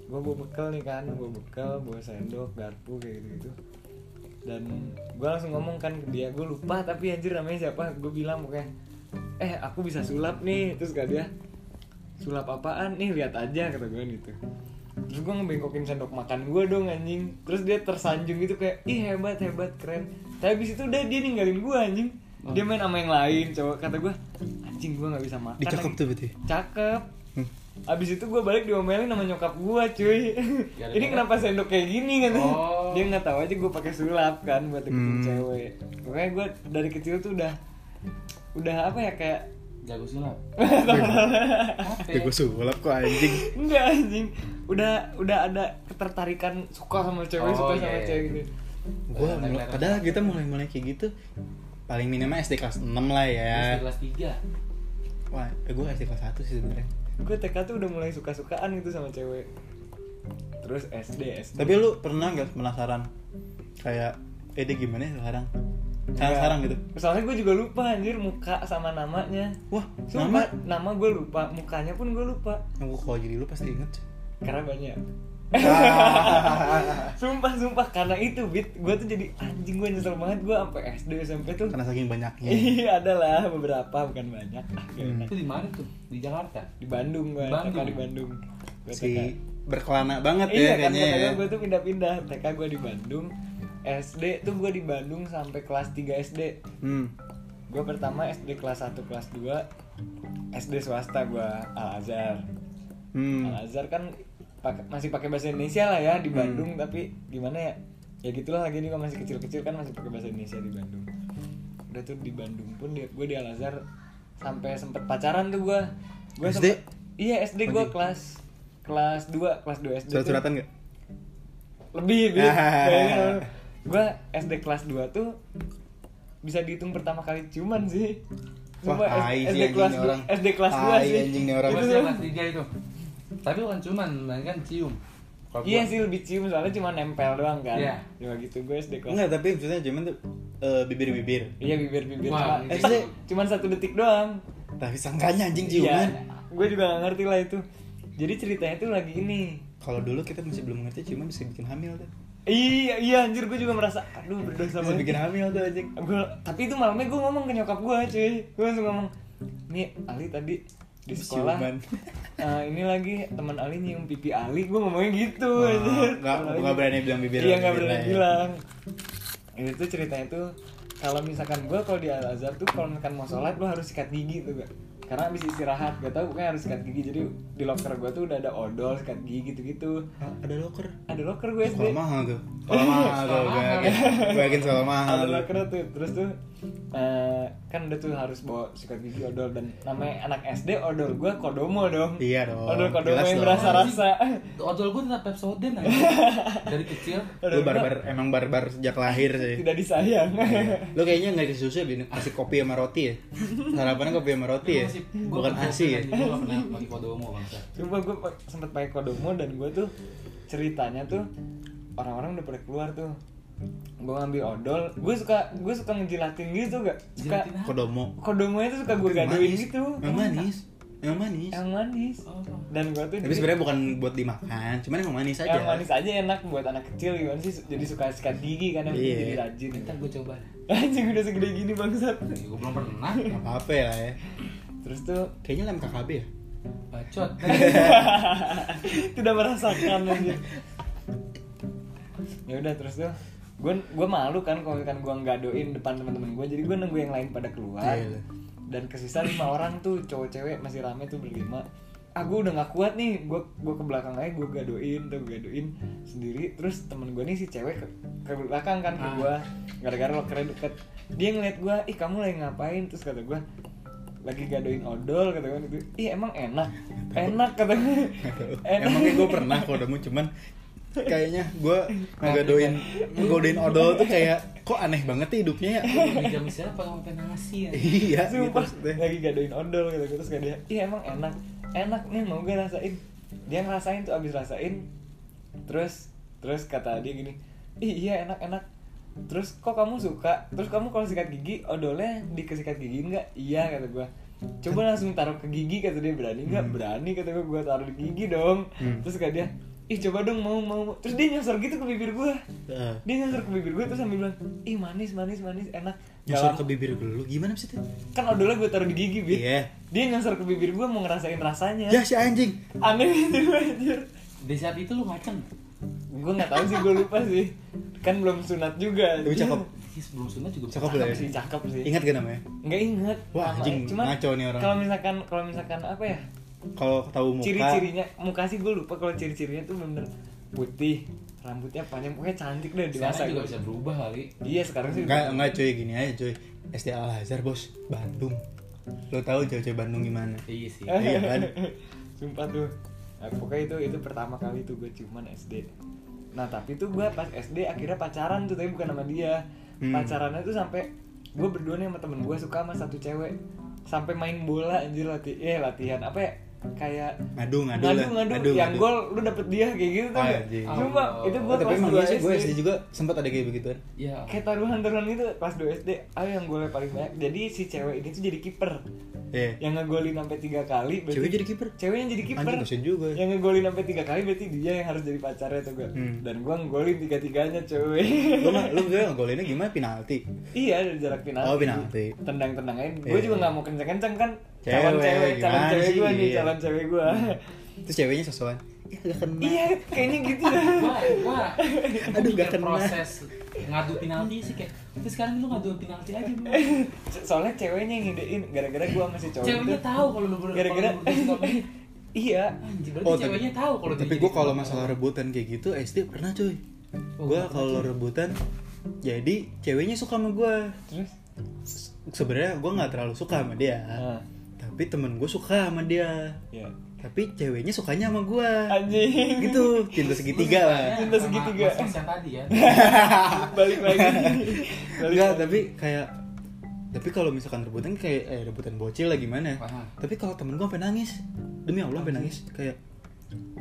gue bawa bekal nih kan bawa bekal bawa sendok garpu kayak gitu gitu dan gue langsung ngomong kan ke dia gue lupa tapi anjir namanya siapa gue bilang pokoknya eh aku bisa sulap nih. Terus gak dia sulap apaan? Nih lihat aja kata gue gitu. Terus gue ngebengkokin sendok makan gue dong anjing. Terus dia tersanjung gitu kayak ih hebat hebat keren. Tapi abis itu udah dia ninggalin gue anjing. Dia main sama yang lain cowok. Kata gue anjing gue nggak bisa makan Dicakep lagi." tuh berarti? cakep. Abis itu gue balik diomelin sama nyokap gue cuy Gara-gara? Ini kenapa sendok kayak gini kan Oh. Dia nggak tahu aja gue pakai sulap kan buat deketin Hmm. cewek Pokoknya gue dari kecil tuh udah Udah apa ya kayak Jago sulap. *laughs* Gue sulap kok anjing. Enggak anjing Udah udah ada ketertarikan suka sama cewek Oh, Suka iya, sama iya. cewek gitu Gue padahal kita mulai-mulai kayak gitu paling minimal SD kelas 6 lah ya. SD kelas 3. Wah, eh, gue SD kelas 1 sih sebenarnya. Gue TK tuh udah mulai suka-sukaan gitu sama cewek Terus SD, SD Tapi lu pernah nggak penasaran kayak eh dia gimana ya sekarang? Sekarang, sekarang gitu. Soalnya gue juga lupa anjir muka sama namanya Wah, Sumpah, nama nama gue lupa, mukanya pun gue lupa aku kalau jadi lu pasti inget. Karena banyak. *laughs* Sumpah, sumpah, karena itu Bit Gue tuh jadi anjing, gue nyesel banget Gue sampai SD, SMP tuh Karena saking banyaknya. Iya, ada lah beberapa, bukan banyak ah, Hmm. Itu di mana tuh? Di Jakarta. Di Bandung gue, Bandung. TK di Bandung Gua Si TK. berkelana banget Iya ya kan, kayaknya ya. gue tuh pindah-pindah TK gue di Bandung SD tuh gue di Bandung sampai kelas 3 SD Hmm. Gue pertama SD kelas 1, kelas 2 SD swasta gue Al-Azhar Hmm. Al Azhar kan pakai- masih pakai bahasa Indonesia lah ya di Bandung tapi gimana ya ya gitulah lagi nih masih kecil-kecil kan masih pakai bahasa Indonesia di Bandung udah tuh di Bandung pun dia gue di Al Azhar sampai sempet pacaran tuh gue gue SD? iya SD gue kelas kelas 2 kelas 2 SD Surat-suratan nggak? lebih *laughs* gue SD kelas 2 tuh bisa dihitung pertama kali ciuman sih Wah, Sumpah, SD anjing kelas nih 2 orang. SD kelas 2 Tai sih anjing nih orang. Itu kelas 3 itu. Tapi bukan cuman, melainkan cium. Iya gua- sih lebih cium soalnya cuma nempel doang kan. Iya. Cuma gitu gue SD kelas. Enggak, tapi maksudnya cuman tuh eh, bibir-bibir. Iya bibir-bibir Wah, cuma ini SD cuma satu detik doang. Tapi sangkanya anjing Iya. ciuman. Gue juga gak ngerti lah itu. Jadi ceritanya tuh lagi ini. Kalau dulu kita masih belum ngerti ciuman bisa bikin hamil tuh. Iya, iya anjir gue juga merasa aduh berdosa Bisa banget. bikin hamil tuh anjing. Gue tapi itu malamnya gue ngomong ke nyokap gue cuy. Gue langsung ngomong, "Nih, Ali tadi di sekolah. *laughs* eh, ini lagi teman Ali nyium pipi Ali gue ngomongnya gitu Oh, nggak- berani bilang bibir iya nggak berani ya. bilang. Ini tuh ceritanya tuh kalau misalkan gue kalau di Al Azhar tuh kalau misalkan mau sholat lo harus sikat gigi tuh gak karena abis istirahat gak tau pokoknya harus sikat gigi. Jadi di locker gue tuh udah ada odol sikat gigi gitu gitu ada loker. ada locker gue SD mahal tuh. Sekolah mahal tuh. Gue yakin. Gue yakin sekolah mahal. ada tuh. locker tuh terus tuh eh, kan udah tuh harus bawa sikat gigi odol dan namanya anak SD odol gue kodomo dong Iya dong, odol kodomo jelas yang dong. berasa-rasa Odol gue tetap Pepsodent aja. *laughs* Dari kecil. Lu barbar emang barbar sejak lahir sih. tidak disayang Lu kayaknya nggak dikasih susu ya, kasih kopi sama roti ya. Sarapannya kopi sama roti ya. Bukan asi ya. Gak pernah pakai kodomo bangsa. Sumpah gue sempet pakai kodomo dan gue tuh ceritanya tuh orang-orang udah pada keluar tuh gue ngambil odol gue suka gue suka ngejilatin gitu gak suka Jilatin apa? Kodomo. kodomonya tuh suka gue gadoin manis. gitu Yang manis. Yang manis. yang manis Oh. dan gue tuh Tapi sebenarnya bukan buat dimakan, cuman emang manis aja. yang manis aja enak buat anak kecil gimana sih jadi suka sikat gigi kan yang Iya. jadi rajin Ntar gue coba. anjing udah segede gini bangsat Gue belum pernah. Gak apa-apa ya. ya. terus tuh Kayaknya lem KKB ya. Bacot. *laughs* *laughs* tidak merasakan aja *laughs* ya udah terus tuh gue gue malu kan kalau kan gue nggak doin depan teman-teman gue jadi gue nunggu yang lain pada keluar. Iya. dan kesisa lima orang tuh cowok cewek masih rame tuh berlima. Ah gue udah nggak kuat nih. Gue gue ke belakang aja gue gadoin tuh gue gadoin sendiri. Terus temen gue nih si cewek ke, ke belakang kan ke Ah. gue gara-gara lo keren deket. Dia ngeliat gue ih kamu lagi ngapain? Terus kata gue lagi gadoin odol kata gue gitu. Ih emang enak? Enak kata gue Emangnya gue pernah kalau udah cuman kayaknya gue ngegadoin ngegodain odol tuh kayak kok aneh banget ya hidupnya ya. Jam istirahat pakai makan nasi ya. iya gitu. Sumpah, maksudnya. lagi gadoin odol gitu terus kayak dia iya emang enak enak nih mau gue rasain. Dia ngerasain tuh abis rasain terus terus kata dia gini ih iya enak enak. Terus kok kamu suka? Terus kamu kalau sikat gigi odolnya dikesikat gigi enggak iya kata gue coba langsung taruh ke gigi kata dia. Berani nggak? Berani kata gue gue taruh di gigi dong. Hmm. terus kata dia ih coba dong mau mau mau." terus dia nyosor gitu ke bibir gue Heeh. dia nyosor ke bibir gue terus sambil bilang ih manis manis manis enak lama- ke bibir lu gimana sih itu? kan odolnya gue taruh di gigi bit Iya. dia nyasar ke bibir gue mau ngerasain rasanya Ya si anjing. aneh gitu anjir Di saat itu lu ngaceng. gue nggak tahu sih gue lupa sih kan belum sunat juga Tapi cakep. Iya sebelum sunat juga Cakep lah cakep ya. sih cakep sih Ingat gak namanya? nggak inget Wah, anjing, cuman ngaco nih orang. kalau misalkan kalau misalkan apa ya Kalau tahu muka. ciri-cirinya muka sih gue lupa kalau ciri-cirinya tuh bener putih rambutnya panjang pokoknya cantik deh dewasa Sekarang juga bisa berubah kali. iya sekarang sih Enggak, enggak cuy gini aja cuy. SD Al Azhar bos, Bandung. Lo tahu cewek-cewek Bandung gimana? Iya sih. iya kan? *laughs* Sumpah tuh nah, Pokoknya itu itu pertama kali tuh gue ciuman SD Nah tapi tuh gue pas SD akhirnya pacaran tuh Tapi bukan sama dia Hmm. Pacarannya tuh sampai Gue berdua nih sama temen gue suka sama satu cewek Sampai main bola anjir lati eh latihan Apa ya Kayak Ngadu, ngadu, ngadu, lah. ngadu, Ngadu, yang ngadu. gol lu dapet dia kayak gitu tuh Anjing. Cuma Oh. itu Oh, gue tapi kelas emang 2 iya sih, gue SD SD juga sempat ada kayak begituan. Iya. Kayak taruhan-taruhan itu kelas 2 SD Ayo yang golnya paling banyak Jadi si cewek ini tuh jadi kiper Iya. Yang ngegolin sampai tiga kali berarti- Cewek jadi kiper? Ceweknya jadi kiper Anjing, kasian juga. Yang ngegolin sampai tiga kali berarti dia yang harus jadi pacarnya tuh gue Hmm. Dan gue ngegolin tiga-tiganya cewek Lu mah lu gue *laughs* ngogolinnya gimana penalti? Iya dari jarak penalti Oh, penalti. Tendang-tendang aja Gue Iya. juga gak mau kenceng-kenceng kan Cewek, Calon cewek, calon cewek gue nih, Iya. calon cewek gue Terus ceweknya sosokan. Ya gak kena. Iya kayaknya gitu Gua gua Aduh, gak kena. proses ngadu penalti sih kayak terus sekarang lu ngadu penalti aja bro *laughs* Soalnya ceweknya yang ngidein Gara-gara gue masih cowok ceweknya itu- tahu kalau lu ber Gara-gara. *laughs* Iya anjir berarti Oh, tapi- ceweknya tahu kalau dia Tapi gue kalau masalah rebutan kayak gitu SD pernah cuy. Oh, gue gua kalau rebutan jadi ceweknya suka sama gue. Terus Sebenarnya gue nggak terlalu suka sama dia. Tapi temen gue suka sama dia. Ya Tapi ceweknya sukanya sama gue. Anjing Gitu, cinta segitiga lah. Cinta Sama segitiga. mas-mas yang tadi ya *laughs* Balik lagi *laughs* Balik Enggak, lagi. tapi kayak tapi kalau misalkan rebutan kayak eh rebutan bocil lah gimana Paham. tapi kalau temen gue sampai nangis demi allah sampai nangis kayak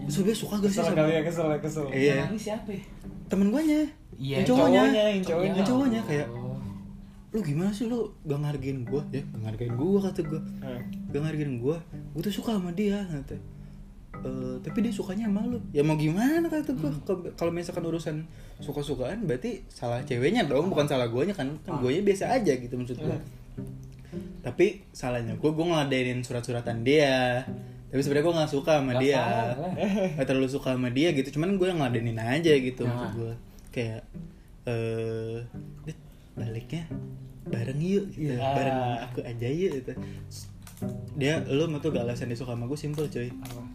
so dia suka gak sih Kesel sama kali ya kesel ya kesel Iya. Yang nangis siapa ya? temen gue nya Iya, yang cowoknya cowoknya, yang cowoknya. yang cowoknya kayak Oh. lu gimana sih lu gak ngargain gue ya gak ngargain gue kata gue Eh. Gak ngargain gue gue tuh suka sama dia kata Eh, tapi dia sukanya sama lu. Ya mau gimana kata gue Hmm. kalau misalkan urusan suka-sukaan berarti salah ceweknya dong bukan salah guanya kan? Kan Ah. guanya biasa aja gitu maksud gue Hmm. tapi salahnya gue gue ngeladenin surat-suratan dia. Tapi sebenarnya gue nggak suka sama Nggak dia. *laughs* nggak terlalu suka sama dia gitu cuman gue yang ngeladenin aja gitu Nah. maksud gue kayak eh "Dit, baliknya bareng yuk gitu. Iya. bareng aku aja yuk gitu dia lu mau tuh gak alasan dia suka sama gue simple cuy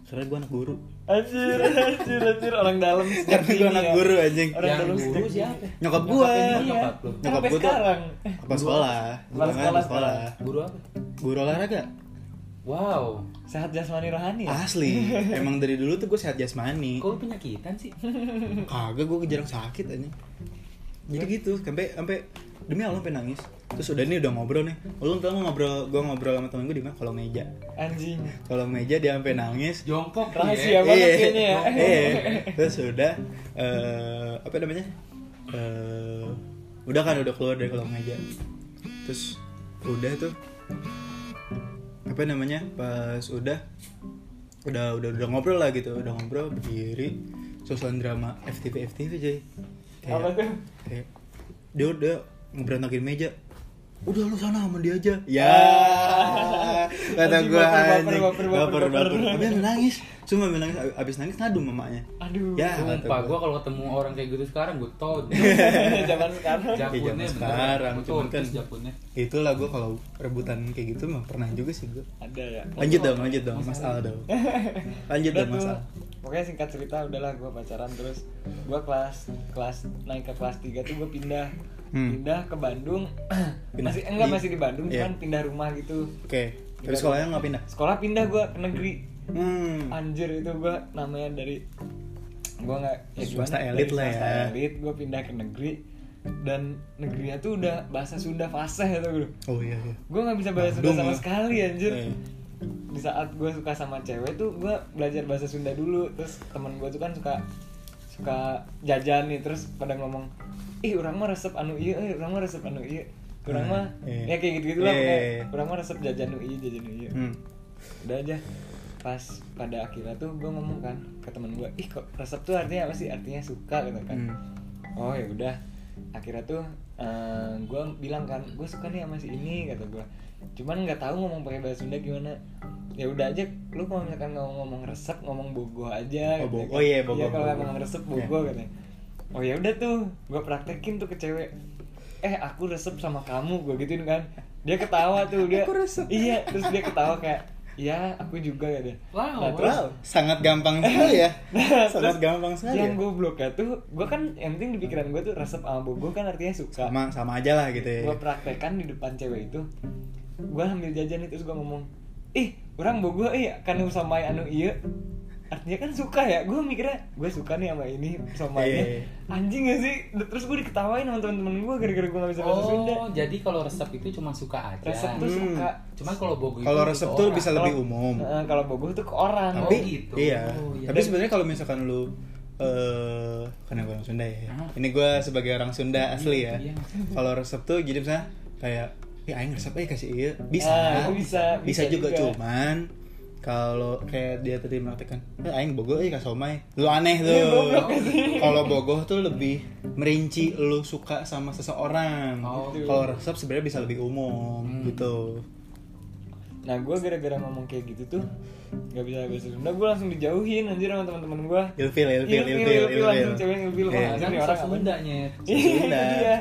karena gue anak guru Anjir, anjir, anjir orang dalam *laughs* karena gue anak ya. guru anjing Orang Yang dalam guru siapa? nyokap gue Nyokapnya dia. Iya, Nyokap nyokap gue tuh sekarang. apa sekolah Kepala Bukan, sekolah sekolah Guru apa? guru olahraga Wow. Sehat jasmani rohani ya? asli *laughs* emang dari dulu tuh gue sehat jasmani Kok lu penyakitan sih? kagak gue jarang sakit aja jadi gitu sampai sampai demi allah sampai nangis. Terus udah nih udah ngobrol nih. Lu tau ngobrol gue ngobrol sama temen gue di mana? Kolong meja. Anjing. kolong meja dia sampai nangis. Jongkok Rahasia ya. banget Iya, kayaknya ya. iya. terus udah eh apa namanya? Eh udah kan udah keluar dari kolong meja. Terus udah tuh apa namanya? Pas udah udah udah udah ngobrol lah gitu. Udah ngobrol berdiri. Susulan drama FTV FTV cuy. Kayak, Apa tuh? kayak dia udah ngeberantakin meja. Udah lu sana sama dia aja. Ya. Kata gue baper, baper, anjing. baper, baper, baper baper. nangis cuma ambil nangis abis nangis ngadu mamanya. Aduh. ya Sumpah, gua. gue kalau ketemu orang kayak gitu sekarang gue tau. *laughs* Zaman sekarang. Japunnya zaman sekarang, cuman kan- japunnya itulah gue kalau rebutan kayak gitu mah pernah juga sih gue Ada ya. lanjut dong lanjut dong mas Al dong. *laughs* Lanjut dong mas Al. Pokoknya singkat cerita udahlah gue pacaran terus. Gue kelas kelas naik ke kelas 3 tuh gue pindah. Hmm. pindah ke Bandung. *clears throat* Pindah masih enggak di- masih di Bandung Iya. cuman pindah rumah gitu. Oke terus sekolahnya nggak pindah? Sekolah pindah gue ke negeri hmm anjir itu gue namanya dari gue nggak ya Swasta elit lah ya. elit gue pindah ke negeri dan negerinya tuh udah bahasa Sunda fasih gitu bro oh iya iya gue nggak bisa bahasa Sunda sama ya. sekali anjir Iya. di saat gue suka sama cewek tuh gue belajar bahasa Sunda dulu terus temen gue tuh kan suka suka jajan nih terus pada ngomong ih orang mah resep anu iya eh orang mah resep anu iya orang Hmm, mah iya. ya kayak gitu gitu lah iya. orang mah resep jajan nu iya jajan nu iya hmm. udah aja pas pada akhirnya tuh gue ngomong kan ke temen gue ih kok resep tuh artinya apa sih artinya suka gitu kan Hmm. oh ya udah akhirnya tuh gue bilang kan gue suka nih sama si ini kata gue cuman nggak tahu ngomong pakai bahasa Sunda gimana ya udah aja lu kalau misalkan ngomong ngomong resep ngomong bogo aja Oh, katanya bogo. kan. Oh, iya, bogo, iya kalau ngomong resep bogo Iya. katanya oh ya udah tuh gue praktekin tuh ke cewek eh aku resep sama kamu gue gituin kan dia ketawa tuh *laughs* dia Aku resep. iya terus dia ketawa kayak ya aku juga ya deh Wow, nah, terus Wow, sangat gampang *laughs* sekali ya. Sangat Terus gampang sekali yang ya. gue bloknya tuh gue kan yang penting di pikiran gue tuh resep sama bogo kan artinya suka. Sama sama aja lah gitu ya. Gue praktekan di depan cewek itu. Gue ambil jajan itu terus gue ngomong ih orang bogo eh kan sama anu iya artinya kan suka ya gue mikirnya gue suka nih sama ini sama Iya, ini iya. anjing gak sih terus gue diketawain sama temen-temen gue gara-gara gue gak bisa bahasa Sunda Oh, jadi kalau resep itu cuma suka aja. resep tuh Hmm. suka Cuman kalau bogo itu kalau resep tuh orang. bisa lebih umum kalau bogo tuh ke orang tapi Oh, gitu. iya Oh, iya. tapi sebenarnya kalau misalkan lu eh karena gue orang Sunda ya Ah. ini gue sebagai orang Sunda asli ya Iya, iya. kalau resep tuh jadi misalnya kayak ya aing resep eh kasih iya bisa Ah, bisa, bisa, bisa juga, juga. cuman kalau kayak dia tadi mengatakan eh aing bogoh eh kasih somai. Lu aneh tuh. Iya, kalau bogoh tuh lebih merinci lu suka sama seseorang. Oh, gitu. kalau resep sebenarnya bisa lebih umum Hmm. gitu. Nah gue gara-gara ngomong kayak gitu tuh Gak bisa bahasa Sunda Gue langsung dijauhin anjir sama teman-teman gue ilfil ilfil ilfil ilfil ilfil langsung cewek ilfil. Anjir Kan nih orang apa? Sunda. Iya.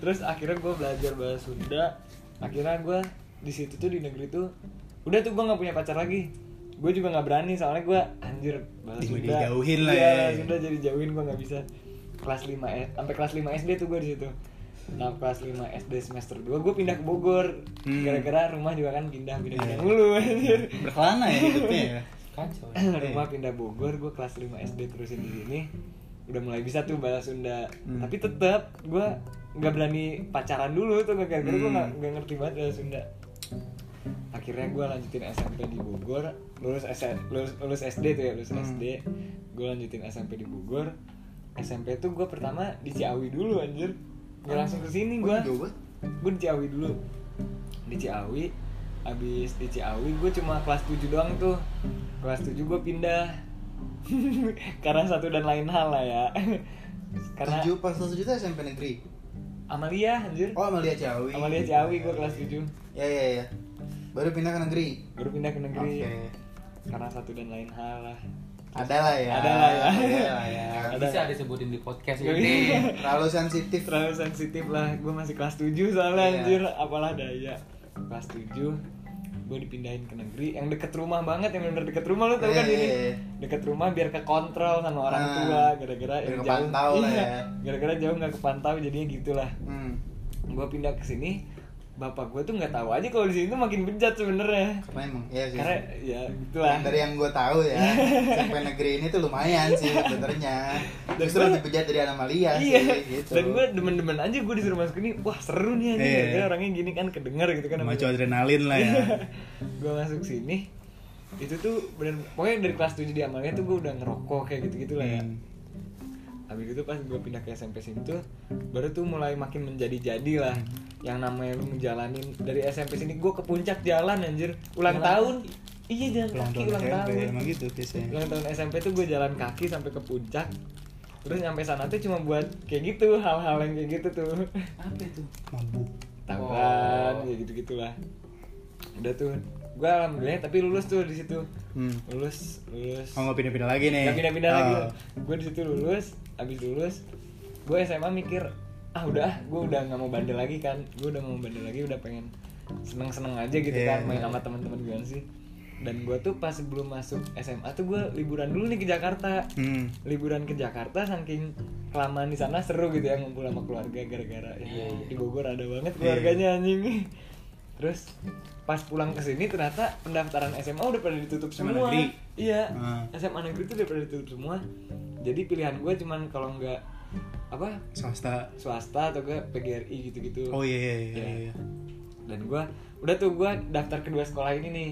Terus akhirnya gue belajar bahasa Sunda. Akhirnya gue di situ tuh di negeri tuh Udah tuh gue gak punya pacar lagi Gue juga gak berani soalnya gue anjir bahasa Di- Sunda dijauhin lah Iya, ya. Sunda jadi jauhin gue gak bisa. Kelas 5 S, sampai kelas 5 SD tuh gue di situ. Nah kelas 5 SD semester 2 gue pindah ke Bogor. Hmm. Gara-gara rumah juga kan pindah pindah pindah Iya. mulu. Anjir. Berkelana ya hidupnya ya? Kacau. *laughs* rumah pindah Bogor gue kelas 5 SD terusin di sini. Udah mulai bisa tuh bahasa Sunda Hmm. tapi tetap gue nggak berani pacaran dulu tuh gara-gara gue Hmm. nggak nggak ngerti banget bahasa Sunda akhirnya gue lanjutin SMP di Bogor lulus S lulus, lulus SD tuh ya lulus Hmm. SD gue lanjutin SMP di Bogor. SMP tuh gue pertama di Ciawi dulu anjir. Nggak langsung ke sini gue gue di Ciawi dulu. Di Ciawi. Abis di Ciawi gue cuma kelas 7 doang tuh. Kelas 7 gue pindah. *laughs* Karena satu dan lain hal lah ya. *laughs* Karena tujuh pas tujuh itu SMP negeri? Amalia anjir. Oh Amalia Ciawi. Amalia Ciawi gue kelas 7 ya ya ya. Baru pindah ke negeri? Baru pindah ke negeri. Oke. Karena satu dan lain hal lah. Ada lah ya. Ada lah ya. ada lah ya. *laughs* Ada. Bisa disebutin di podcast Gak ini. *laughs* terlalu sensitif. Terlalu sensitif lah. Gue masih kelas 7 soalnya Iya. anjir. Apalah daya. Kelas 7 gue dipindahin ke negeri. Yang deket rumah banget yang bener deket rumah. Lu tau kan Iya, ini? Iya, iya. deket rumah biar ke kontrol sama orang Ah, tua. Gara-gara yang kepantau jauh lah iya, ya. gara-gara jauh nggak kepantau jadinya gitulah hmm. gue pindah ke sini bapak gue tuh nggak tahu aja kalau di sini tuh makin bejat sebenarnya. Karena emang ya sih. Karena ya gitulah. dari yang gue tahu ya *laughs* SMP negeri ini tuh lumayan sih sebenarnya. Justru lebih bejat dari Anomalia iya. sih gitu. Dan gue demen-demen aja gue disuruh masuk ini wah seru nih anjing. Iya. gara-gara orangnya gini kan kedengar gitu kan. Macu adrenalin lah ya. *laughs* Gue masuk sini itu tuh bener pokoknya dari kelas 7 di Amalia tuh gue udah ngerokok kayak gitu gitu lah ya. Hmm. Habis itu pas gue pindah ke SMP sini tuh baru tuh mulai makin menjadi-jadi lah. Yang namanya lu ngejalanin dari SMP sini gue ke puncak jalan anjir. Ulang Jalan. tahun. Iya jalan ulang kaki tahun ulang SMP tahun. emang gitu biasanya. Ulang tahun SMP tuh gue jalan kaki sampai ke puncak. Terus nyampe sana tuh cuma buat kayak gitu hal-hal yang kayak gitu tuh. Apa itu? Mabuk. Tawuran Oh. ya gitu gitulah udah tuh gue alhamdulillah tapi lulus tuh di situ. Hmm. lulus lulus. Oh nggak pindah-pindah lagi nih? Gak pindah-pindah Oh. lagi gue di situ lulus abis lulus gue SMA mikir ah udah ah gue udah nggak mau bandel lagi kan gue udah mau bandel lagi udah pengen seneng seneng aja gitu Iya, kan main iya. sama teman-teman gue sih dan gue tuh pas sebelum masuk SMA tuh gue liburan dulu nih ke Jakarta hmm. liburan ke Jakarta saking kelamaan di sana seru gitu ya ngumpul sama keluarga gara-gara ya, Iya, iya. di Bogor ada banget keluarganya anjing terus pas pulang ke sini ternyata pendaftaran SMA udah pada ditutup SMA semua. negeri? iya Ah. SMA negeri itu udah pada ditutup semua. Jadi pilihan gue cuman kalau nggak apa? Swasta. Swasta atau gue PGRI gitu-gitu. Oh iya iya iya, Iya. iya. dan gue udah tuh gue daftar kedua sekolah ini nih.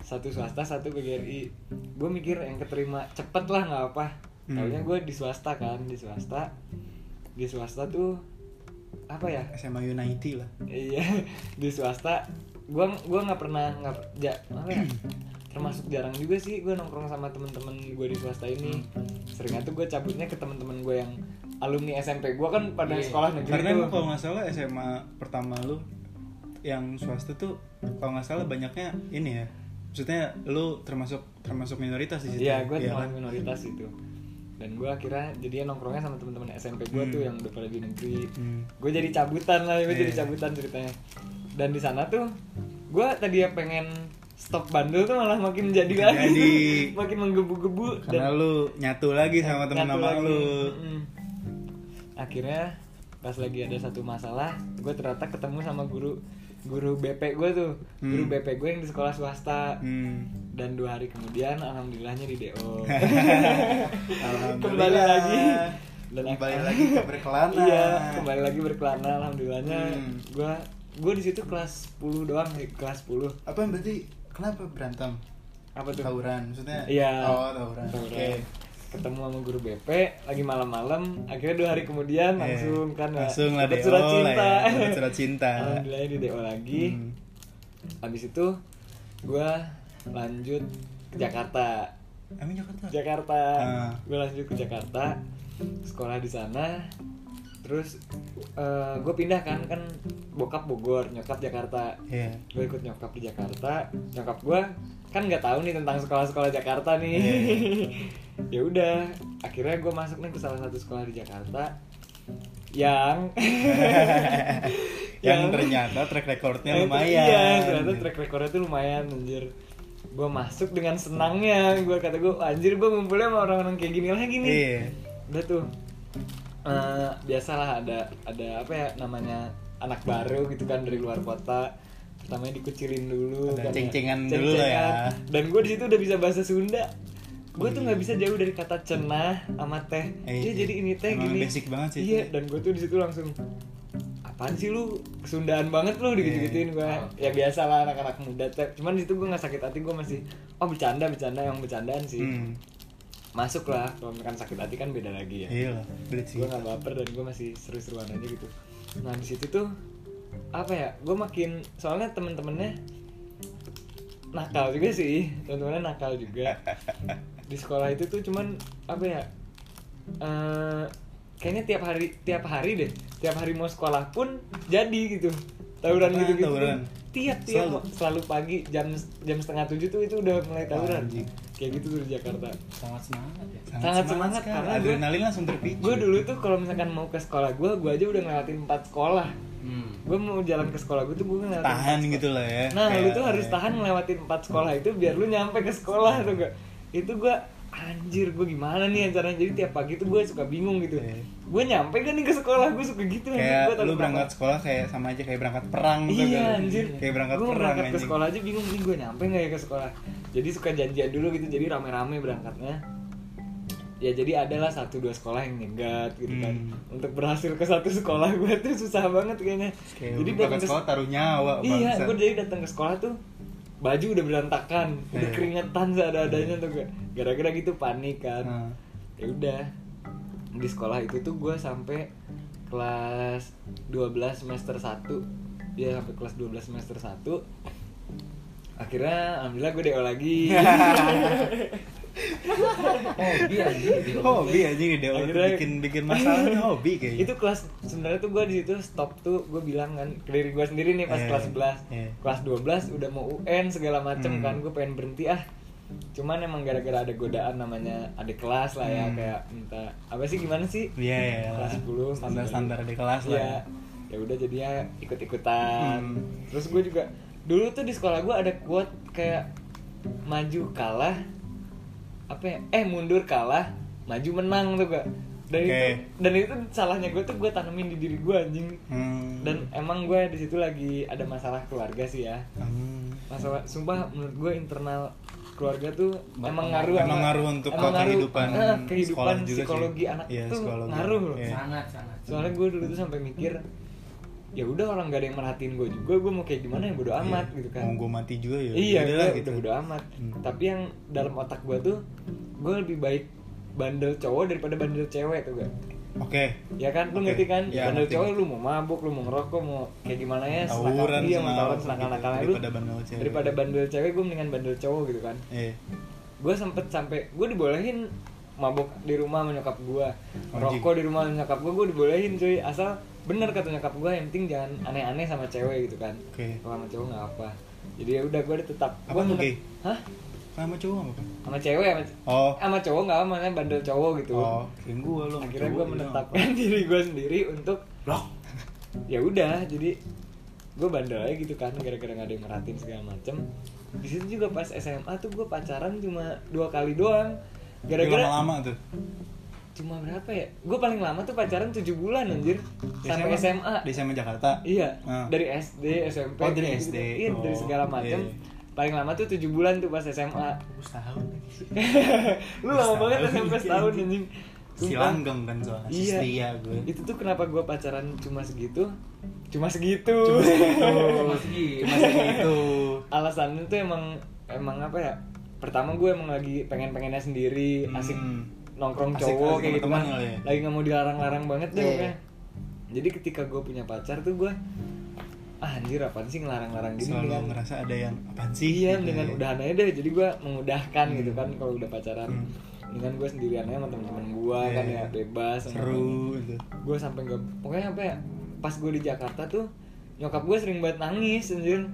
Satu swasta satu PGRI gue mikir yang keterima cepet lah nggak apa. Hmm. Taunya gue di swasta kan di swasta. Di swasta tuh apa ya? SMA United lah. Iya di swasta gue gua nggak pernah nggak ja, ya termasuk jarang juga sih gue nongkrong sama temen-temen gue di swasta ini seringnya tuh gue cabutnya ke temen-temen gue yang alumni SMP gue kan pada Iya. sekolah negeri karena tuh emang kalau nggak salah SMA pertama lu yang swasta tuh kalau nggak salah banyaknya ini ya maksudnya lu termasuk termasuk minoritas di situ Iya, gue Iya termasuk kan? minoritas itu. Dan gue akhirnya jadinya nongkrongnya sama teman-teman SMP gue Hmm. tuh yang udah pada di negeri. Hmm. Gue jadi cabutan lah, gue jadi Iya. cabutan ceritanya. Dan di sana tuh, gue tadi ya pengen stop bandel tuh malah makin jadi lagi, jadi. *laughs* makin menggebu-gebu. karena lu nyatu lagi sama nama lagi. lu Mm-mm. Akhirnya pas lagi ada satu masalah, gue ternyata ketemu sama guru guru BP gue tuh, guru Hmm. BP gue yang di sekolah swasta hmm. dan dua hari kemudian alhamdulillahnya di DO *laughs* *laughs* kembali lagi dan Kembali lagi ke berkelana. iya kembali lagi berkelana alhamdulillahnya Hmm. gua gua di situ kelas 10 doang sih kelas 10 apa yang berarti kenapa berantem? Apa tuh? Tawuran maksudnya? Iya. oh tawuran Tawuran. oke. Ketemu sama guru BP lagi malam-malam akhirnya dua hari kemudian Iya. langsung kan ya, langsung lah DO surat cinta. ya, dapet surat cinta. *laughs* Alhamdulillah di DO lagi. Hmm. habis itu gua lanjut ke Jakarta. Emang Jakarta? Jakarta. Ah. gue lanjut ke Jakarta sekolah di sana terus gue pindah kan kan bokap Bogor nyokap Jakarta Iya. gue ikut nyokap di Jakarta nyokap gue kan nggak tahu nih tentang sekolah-sekolah Jakarta nih Iya. *laughs* ya udah akhirnya gue masuk nih ke salah satu sekolah di Jakarta yang *laughs* yang ternyata track recordnya lumayan Iya, ternyata track recordnya tuh lumayan anjir. Gue masuk dengan senangnya, gue kata gue anjir gue ngumpulnya sama orang-orang kayak gini lagi nih. Iya. Udah tuh. Eh, biasalah ada ada apa ya namanya anak baru gitu kan dari luar kota. Pertamanya dikucilin dulu Ada kan ya. ceng-cengan dulu lah ya. Dan gue di situ udah bisa bahasa Sunda. Gue tuh nggak bisa jauh dari kata cenah sama teh. Eh, Iya, jadi ini teh gini. basic banget sih Iya, itu. dan gue tuh di situ langsung apaan sih lu kesundaan banget lu digitu-gituin gue ya biasa lah anak-anak muda teh cuman di situ gue nggak sakit hati gue masih oh bercanda bercanda yang bercandaan sih Hmm. Masuk lah kalau misalkan sakit hati kan beda lagi ya. Iya lah, belit sih. gue nggak baper dan gue masih seru-seruan aja gitu. Nah di situ tuh apa ya gue makin soalnya temen-temennya nakal juga sih. Temen-temennya nakal juga. Di sekolah itu tuh cuman apa ya eh kayaknya tiap hari tiap hari deh. Tiap hari mau sekolah pun jadi gitu. Tawuran gitu gitu tawuran? Tiap tiap Selalu? selalu. pagi jam jam setengah tujuh tuh itu udah mulai tawuran anjing. kayak gitu tuh di Jakarta sangat semangat ya sangat semangat kan. karena adrenalin langsung terpicu. gue dulu tuh kalau misalkan mau ke sekolah gue gue aja udah ngelewatin empat sekolah hmm. gue mau jalan ke sekolah gue tuh gue ngelewatin tahan gitu lah ya. nah lu Kayak- tuh harus tahan ngelewatin empat sekolah itu biar lu nyampe ke sekolah tuh gak itu gue anjir gue gimana nih caranya jadi tiap pagi tuh gue suka bingung gitu Iya. Gue nyampe kan nih ke sekolah gue suka gitu. Kayak Gua lu berangkat apa. sekolah kayak sama aja kayak berangkat perang gitu. Iya anjir. Kayak berangkat gue perang berangkat ke sekolah aja bingung nih gue nyampe nggak ya ke sekolah? Jadi suka janjian dulu gitu jadi rame-rame berangkatnya. Ya jadi adalah satu dua sekolah yang nyegat gitu kan. Hmm. untuk berhasil ke satu sekolah gue tuh susah banget kayaknya. Kayak jadi berangkat ke sekolah taruh nyawa iya gue jadi datang ke sekolah tuh baju udah berantakan udah Iya. keringetan seadanya tuh gak gara-gara gitu panik kan. Nah. ya udah di sekolah itu tuh gue sampai kelas 12 semester 1 ya sampai kelas 12 semester 1 akhirnya alhamdulillah gue DO lagi. *laughs* Hobi anjing di hobi aja ide Akhirnya- bikin bikin masalah hobi kayaknya. Itu kelas sebenarnya tuh gue di situ stop tuh gue bilang kan ke diri gue sendiri nih pas Iya, kelas 11 iya. kelas 12 udah mau UN segala macem Hmm. kan gue pengen berhenti ah cuman emang gara-gara ada godaan namanya ada kelas lah ya Hmm. kayak minta apa sih gimana sih Iya ya. kelas 10 standar standar di kelas lah. Iya. ya udah jadinya ikut-ikutan Hmm. terus gue juga dulu tuh di sekolah gue ada quote kayak maju kalah apa ya eh mundur kalah maju menang tuh gak dan Oke. itu dan itu salahnya gue tuh gue tanemin di diri gue anjing Hmm. dan emang gue di situ lagi ada masalah keluarga sih ya Hmm. masalah sumpah menurut gue internal keluarga tuh Emang emang ngaruh emang ngaruh untuk emang ngaruh, kehidupan eh, *laughs* kehidupan sekolah juga sih. psikologi anak Iya, tuh psikologi. ngaruh loh Iya. sangat sangat soalnya gue dulu tuh sampai mikir ya udah orang gak ada yang merhatiin gue juga gue mau kayak gimana yang bodo amat Iya. gitu kan Mau gue mati juga ya. iya gue lah gitu bodo amat Hmm. tapi yang dalam otak gue tuh gue lebih baik bandel cowok daripada bandel cewek tuh gak Oke. ya kan lu Oke. ngerti kan Ya, bandel ngerti. cowok lu mau mabuk lu mau ngerokok mau kayak gimana ya Tawuran, iya mau senang, tawuran senakal nakalnya gitu, lu daripada bandel cewek. daripada bandel cewek gue mendingan bandel cowok gitu kan Eh. gue sempet sampai gue dibolehin mabuk di rumah sama nyokap gue rokok di rumah sama nyokap gue gue dibolehin cuy asal bener kata nyokap gue yang penting jangan aneh-aneh sama cewek gitu kan Oke. kalau sama cowok nggak apa jadi ya udah gue tetap Apa menet- Ki? hah Sama cowok apa? sama cewek sama, Oh. sama cowok nggak namanya bandel cowok gitu Oh, gua lu. sama akhirnya gue gitu. menetapkan *laughs* diri gue sendiri untuk Blok. ya udah jadi gue bandel aja gitu kan gara-gara gak ada yang merhatiin segala macem di situ juga pas SMA tuh gue pacaran cuma dua kali doang gara-gara lama-lama tuh. cuma berapa ya gue paling lama tuh pacaran tujuh bulan anjir sampai SMA Di SMA Jakarta. iya Ah. dari SD SMP Oh, dari SD. iya dari Oh, segala macem iya. Paling lama tuh tujuh bulan tuh pas SMA Gue setahun lagi. *laughs* lu lama banget. SMP setahun anjing Si langgeng kan soalnya. Si Iya. setia gue. Itu tuh kenapa gue pacaran cuma segitu? Cuma segitu. Cuma segitu. *laughs* Cuma segitu. Cuma segitu. Alasannya tuh emang emang apa ya? Pertama gue emang lagi pengen-pengennya sendiri, asik Hmm. nongkrong Asik- cowok asik kayak gitu kan. ya? Lagi nggak mau dilarang-larang banget deh pokoknya. Jadi ketika gue punya pacar tuh gue ah anjir apaan sih ngelarang-larang gini Selalu dengan ngerasa ada yang apaan sih? iya gitu dengan ya. udahan aja deh jadi gue memudahkan gitu kan kalau udah pacaran Hmm. dengan gue sendirian aja sama temen-temen gue Iya, kan iya. ya bebas seru gitu. gue sampai nggak pokoknya apa ya pas gue di Jakarta tuh nyokap gue sering banget nangis anjir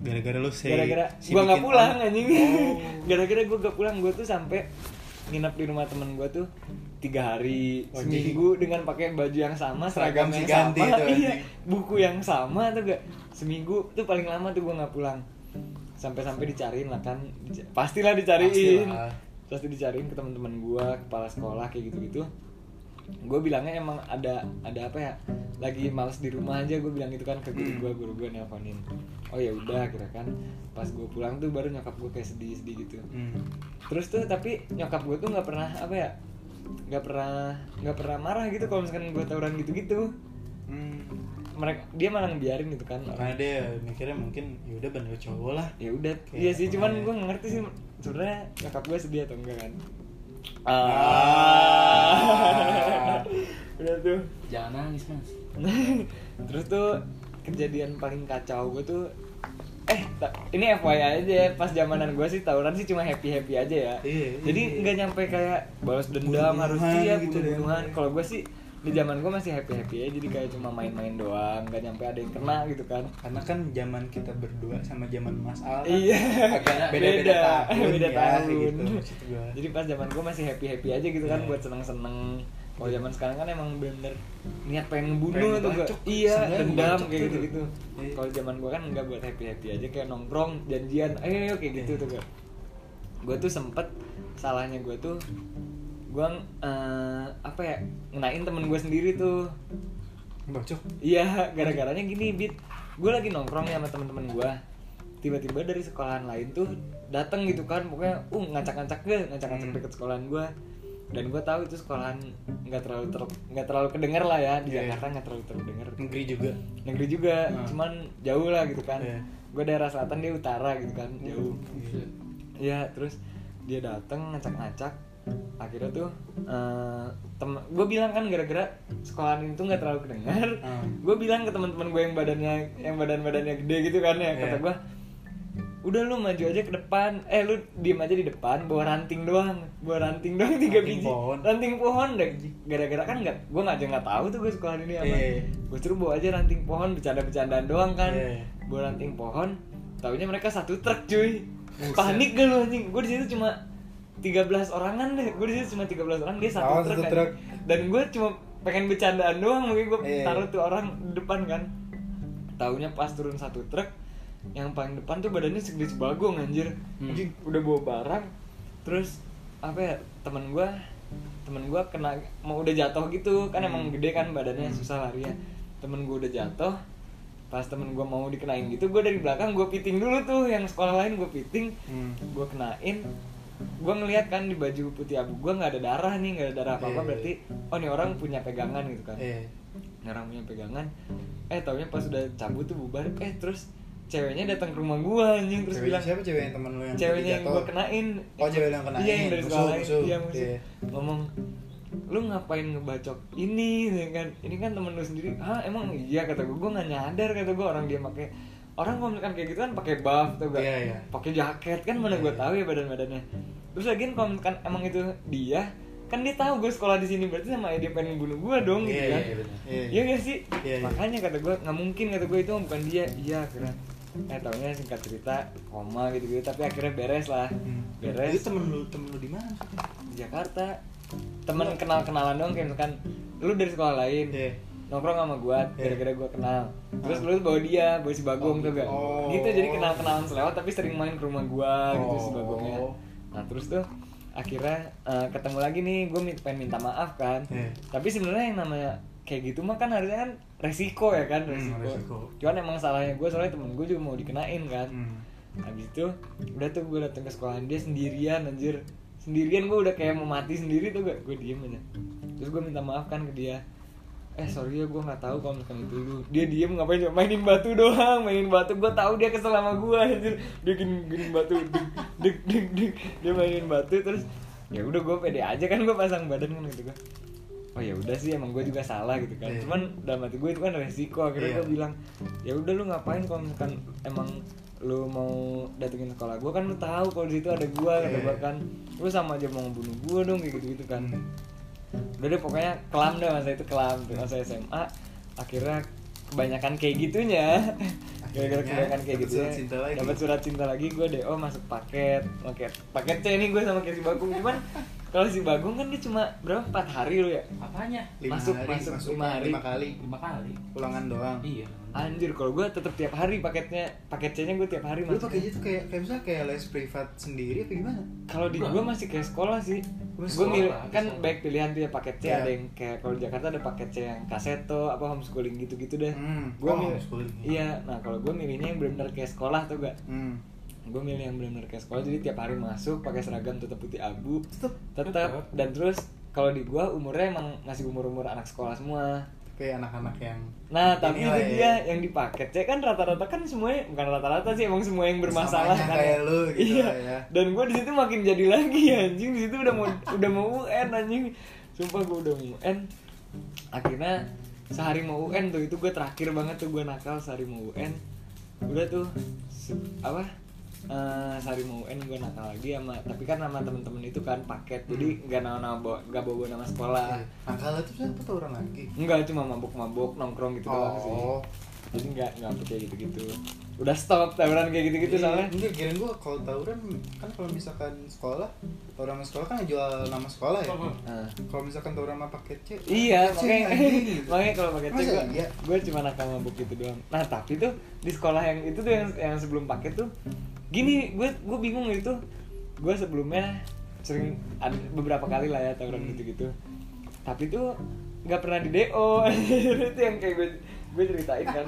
Gara-gara lu say gara-gara si gue nggak bikin pulang anjing Oh. *laughs* gara-gara gue gak pulang gue tuh sampai nginep di rumah temen gue tuh tiga hari Oh, seminggu dengan pakai baju yang sama seragam, Seragam yang ganti sama. tuh, iya buku yang sama tuh gak. Seminggu tuh paling lama tuh gue nggak pulang. Sampai-sampai dicariin lah kan. Dica- pastilah dicariin. Pastilah. pasti dicariin ke teman-teman gue kepala sekolah kayak gitu-gitu. Gue bilangnya emang ada ada apa ya? Lagi males di rumah aja gue bilang gitu kan ke guru gue guru gue nelponin. Oh ya udah kira kan. Pas gue pulang tuh baru nyokap gue kayak sedih-sedih gitu. Hmm. terus tuh tapi nyokap gue tuh nggak pernah apa ya nggak pernah nggak pernah marah gitu kalau misalkan gue tawuran gitu-gitu Hmm. mereka dia malah ngebiarin gitu kan Karena dia mikirnya mungkin ya udah bandel cowok lah. ya udah iya sih cuman gue ngerti sih sebenarnya nyokap gue sedih atau enggak kan Ah. *laughs* udah tuh Jangan nangis mas. *laughs* terus tuh kejadian paling kacau gue tuh eh ini FYI aja ya pas zamanan gue sih tawuran sih cuma happy happy aja ya Iya, jadi iya. nggak nyampe kayak balas dendam harus dia gitu gitu ya. bunuhan kalau gue sih di zaman gue masih happy happy aja jadi kayak cuma main-main doang nggak nyampe ada yang kena gitu kan Karena kan zaman kita berdua sama zaman Mas Al kan Iya. agak *laughs* beda-beda Beda. tahun Beda ya, tahun. gitu. Jadi pas zaman gue masih happy happy aja gitu kan Iya. buat seneng seneng. Kalau zaman sekarang kan emang bener niat pengen ngebunuh Pengen tuh gak? Iya, dendam kayak gitu gitu. Iya. Kalau zaman gue kan enggak buat happy happy aja kayak nongkrong janjian, ayo ayo kayak gitu Iya. tuh gak. Gue tuh sempet salahnya gue tuh gue eh, apa ya ngenain temen gue sendiri tuh Bacok. Iya, gara-garanya gini, Bit. Gue lagi nongkrong ya sama temen-temen gue. Tiba-tiba dari sekolahan lain tuh datang gitu kan, pokoknya uh ngacak-ngacak gue, ngacak-ngacak Hmm. deket sekolahan gue. Dan gue tahu itu sekolahan nggak terlalu ter nggak terlalu kedenger lah ya di Iya. Jakarta nggak terlalu terdengar. Negeri juga. Negeri juga, Hmm. cuman jauh lah gitu kan. Iya. Gue daerah selatan dia utara gitu kan, jauh. Iya. Iya, terus dia datang ngacak-ngacak. akhirnya tuh eh, tem gue bilang kan gara-gara sekolahan itu nggak terlalu kedengar Hmm. gue bilang ke teman-teman gue yang badannya yang badan badannya gede gitu kan ya kata Iya. gue udah lu maju aja ke depan eh lu diem aja di depan bawa ranting doang bawa ranting doang tiga Ranting biji pohon. ranting pohon deh gara-gara kan nggak gue nggak aja nggak tahu tuh gue sekolah ini apa Iya. gue suruh bawa aja ranting pohon bercanda-bercandaan doang kan Iya. bawa ranting pohon taunya mereka satu truk cuy panik gak lu anjing gue di situ cuma 13 orangan deh gue di situ cuma 13 orang dia satu Oh, truk, satu kan. truk. dan gue cuma pengen bercandaan doang mungkin gue Iya. taruh tuh orang di depan kan taunya pas turun satu truk yang paling depan tuh badannya segede sebagong anjir. Hmm. udah bawa barang terus apa ya temen gue temen gue kena mau udah jatuh gitu kan emang Hmm. gede kan badannya susah lari ya. Temen gue udah jatuh pas temen gue mau dikenain gitu gue dari belakang gue piting dulu tuh yang sekolah lain gue piting. Hmm. gue kenain gue ngeliat kan di baju putih abu gue nggak ada darah nih nggak ada darah apa apa Iya. berarti oh nih orang punya pegangan gitu kan. Nih orang punya pegangan. Eh taunya pas udah cabut tuh bubar. Eh terus ceweknya datang ke rumah gue anjing terus cewek bilang siapa? Cewek yang teman lu yang ceweknya yang gue kenain. Oh, cewek yang kenain. iya yang dari Musuh, sekolah iya musuh. Iya. ngomong lu ngapain ngebacok ini? Ya kan. Ini kan temen lu sendiri. Ah emang iya? Kata gue gue nggak nyadar kata gue orang dia pakai orang kalau misalkan kayak gitu kan pakai buff tuh gak Iya, iya. pakai jaket kan mana gue Iya. tahu ya badan badannya terus lagi kalau misalkan emang itu dia kan dia tahu gue sekolah di sini berarti sama dia pengen bunuh gue dong gitu Iya, kan. iya, benar. Iya, iya gak sih? Iya, iya. makanya kata gue nggak mungkin kata gue itu bukan dia. Iya akhirnya eh taunya singkat cerita koma gitu gitu tapi akhirnya beres lah Hmm. beres Itu temen lu temen lu di mana? di Jakarta temen kenal kenalan dong kayak misalkan lu dari sekolah lain Iya. nongkrong sama gua Iya. gara-gara gua kenal terus lu bawa dia bawa si Bagong tuh gak Oh. gitu jadi kenal kenalan selewat tapi sering main ke rumah gua gitu si Oh. Bagongnya nah terus tuh akhirnya eh, ketemu lagi nih gue pengen minta maaf kan Iya. tapi sebenarnya yang namanya kayak gitu mah kan harusnya kan resiko ya kan? Hmm, resiko, resiko. cuman emang salahnya gue soalnya temen gue juga mau dikenain kan? Hmm. habis itu udah tuh gue datang ke sekolahan dia sendirian anjir. Sendirian gue udah kayak mau mati sendiri tuh gak? Gue diem aja. Terus gue minta maaf kan ke dia. Eh sorry ya gue nggak tahu kalau misalkan itu lu. Dia diem ngapain cuma mainin batu doang mainin batu. Gue tahu dia kesel sama gue anjir. Dia gini gini batu deg deg deg deg. Dia mainin batu terus ya udah gue pede aja kan gue pasang badan kan gitu gue oh ya udah sih emang gue juga salah gitu kan Iya. cuman dalam hati gue itu kan resiko akhirnya Iya. gue bilang ya udah lu ngapain kalau misalkan emang lu mau datengin sekolah gue kan lu tahu kalau di situ ada gue kata Iya. gue kan lu sama aja mau ngebunuh gue dong kayak gitu gitu kan Hmm. udah deh pokoknya kelam dah masa itu kelam tuh masa SMA akhirnya kebanyakan kayak gitunya *laughs* gara-gara kebanyakan kayak gitu surat cinta lagi. dapat surat cinta lagi gue do masuk paket paket paket C ini gue sama kayak si Bagong cuman kalau si Bagong kan dia cuma berapa empat hari lu ya Apanya? Lima Masuk- hari, masuk masuk lima hari. lima kali Lima kali. ulangan doang. Iya. anjir kalau gue tetap tiap hari paketnya paket C nya gue tiap hari Lu pakai gitu kayak kayak misalnya kayak les privat sendiri apa gimana? kalau di gue masih kayak sekolah sih gue sekolah, milih sekolah. kan baik pilihan tuh ya paket C Iya. ada yang kayak kalau di Jakarta ada paket C yang kaseto apa homeschooling gitu-gitu deh Hmm. gue Oh, milih homeschooling. iya nah kalau gue milihnya yang benar-benar kayak sekolah tuh gak Hmm. Gue milih yang benar-benar kayak sekolah jadi tiap hari masuk pakai seragam tetap putih abu tetap dan terus kalau di gue umurnya emang masih umur-umur anak sekolah semua kayak anak-anak yang Nah, tapi itu ya. dia yang di paket C kan rata-rata kan semuanya bukan rata-rata sih emang semua yang bermasalah Samanya kan. kayak lu gitu iya. ya. Dan gue di situ makin jadi lagi anjing di situ udah mau udah mau UN anjing. Sumpah gue udah mau UN. Akhirnya sehari mau UN tuh itu gue terakhir banget tuh gue nakal sehari mau UN. Udah tuh apa? Eh sehari mau UN gue nakal lagi sama tapi kan sama temen-temen itu kan paket jadi Hmm. nggak nama nama bawa nggak bawa nama sekolah Nah kalau itu siapa tuh orang lagi? Enggak, cuma mabuk-mabuk nongkrong gitu doang sih. Oh. Jadi enggak enggak sampai kayak gitu-gitu. Udah stop tawuran kayak gitu-gitu Iya, soalnya. Enggak, kirain gua kalau tawuran kan kalau misalkan sekolah, tawuran sama sekolah kan jual nama sekolah ya. Nah. Kalau misalkan tawuran sama paket C. Iya, paket C, makanya gitu. makanya kalau pakai Masa cek iya? gue cuma nakal mabuk gitu doang. Nah, tapi tuh di sekolah yang itu tuh yang yang sebelum paket tuh gini, gue gue bingung itu. Gue sebelumnya sering ada beberapa kali lah ya tawuran Hmm. gitu-gitu. Tapi tuh nggak pernah di DO. *laughs* itu yang kayak gue gue ceritain kan.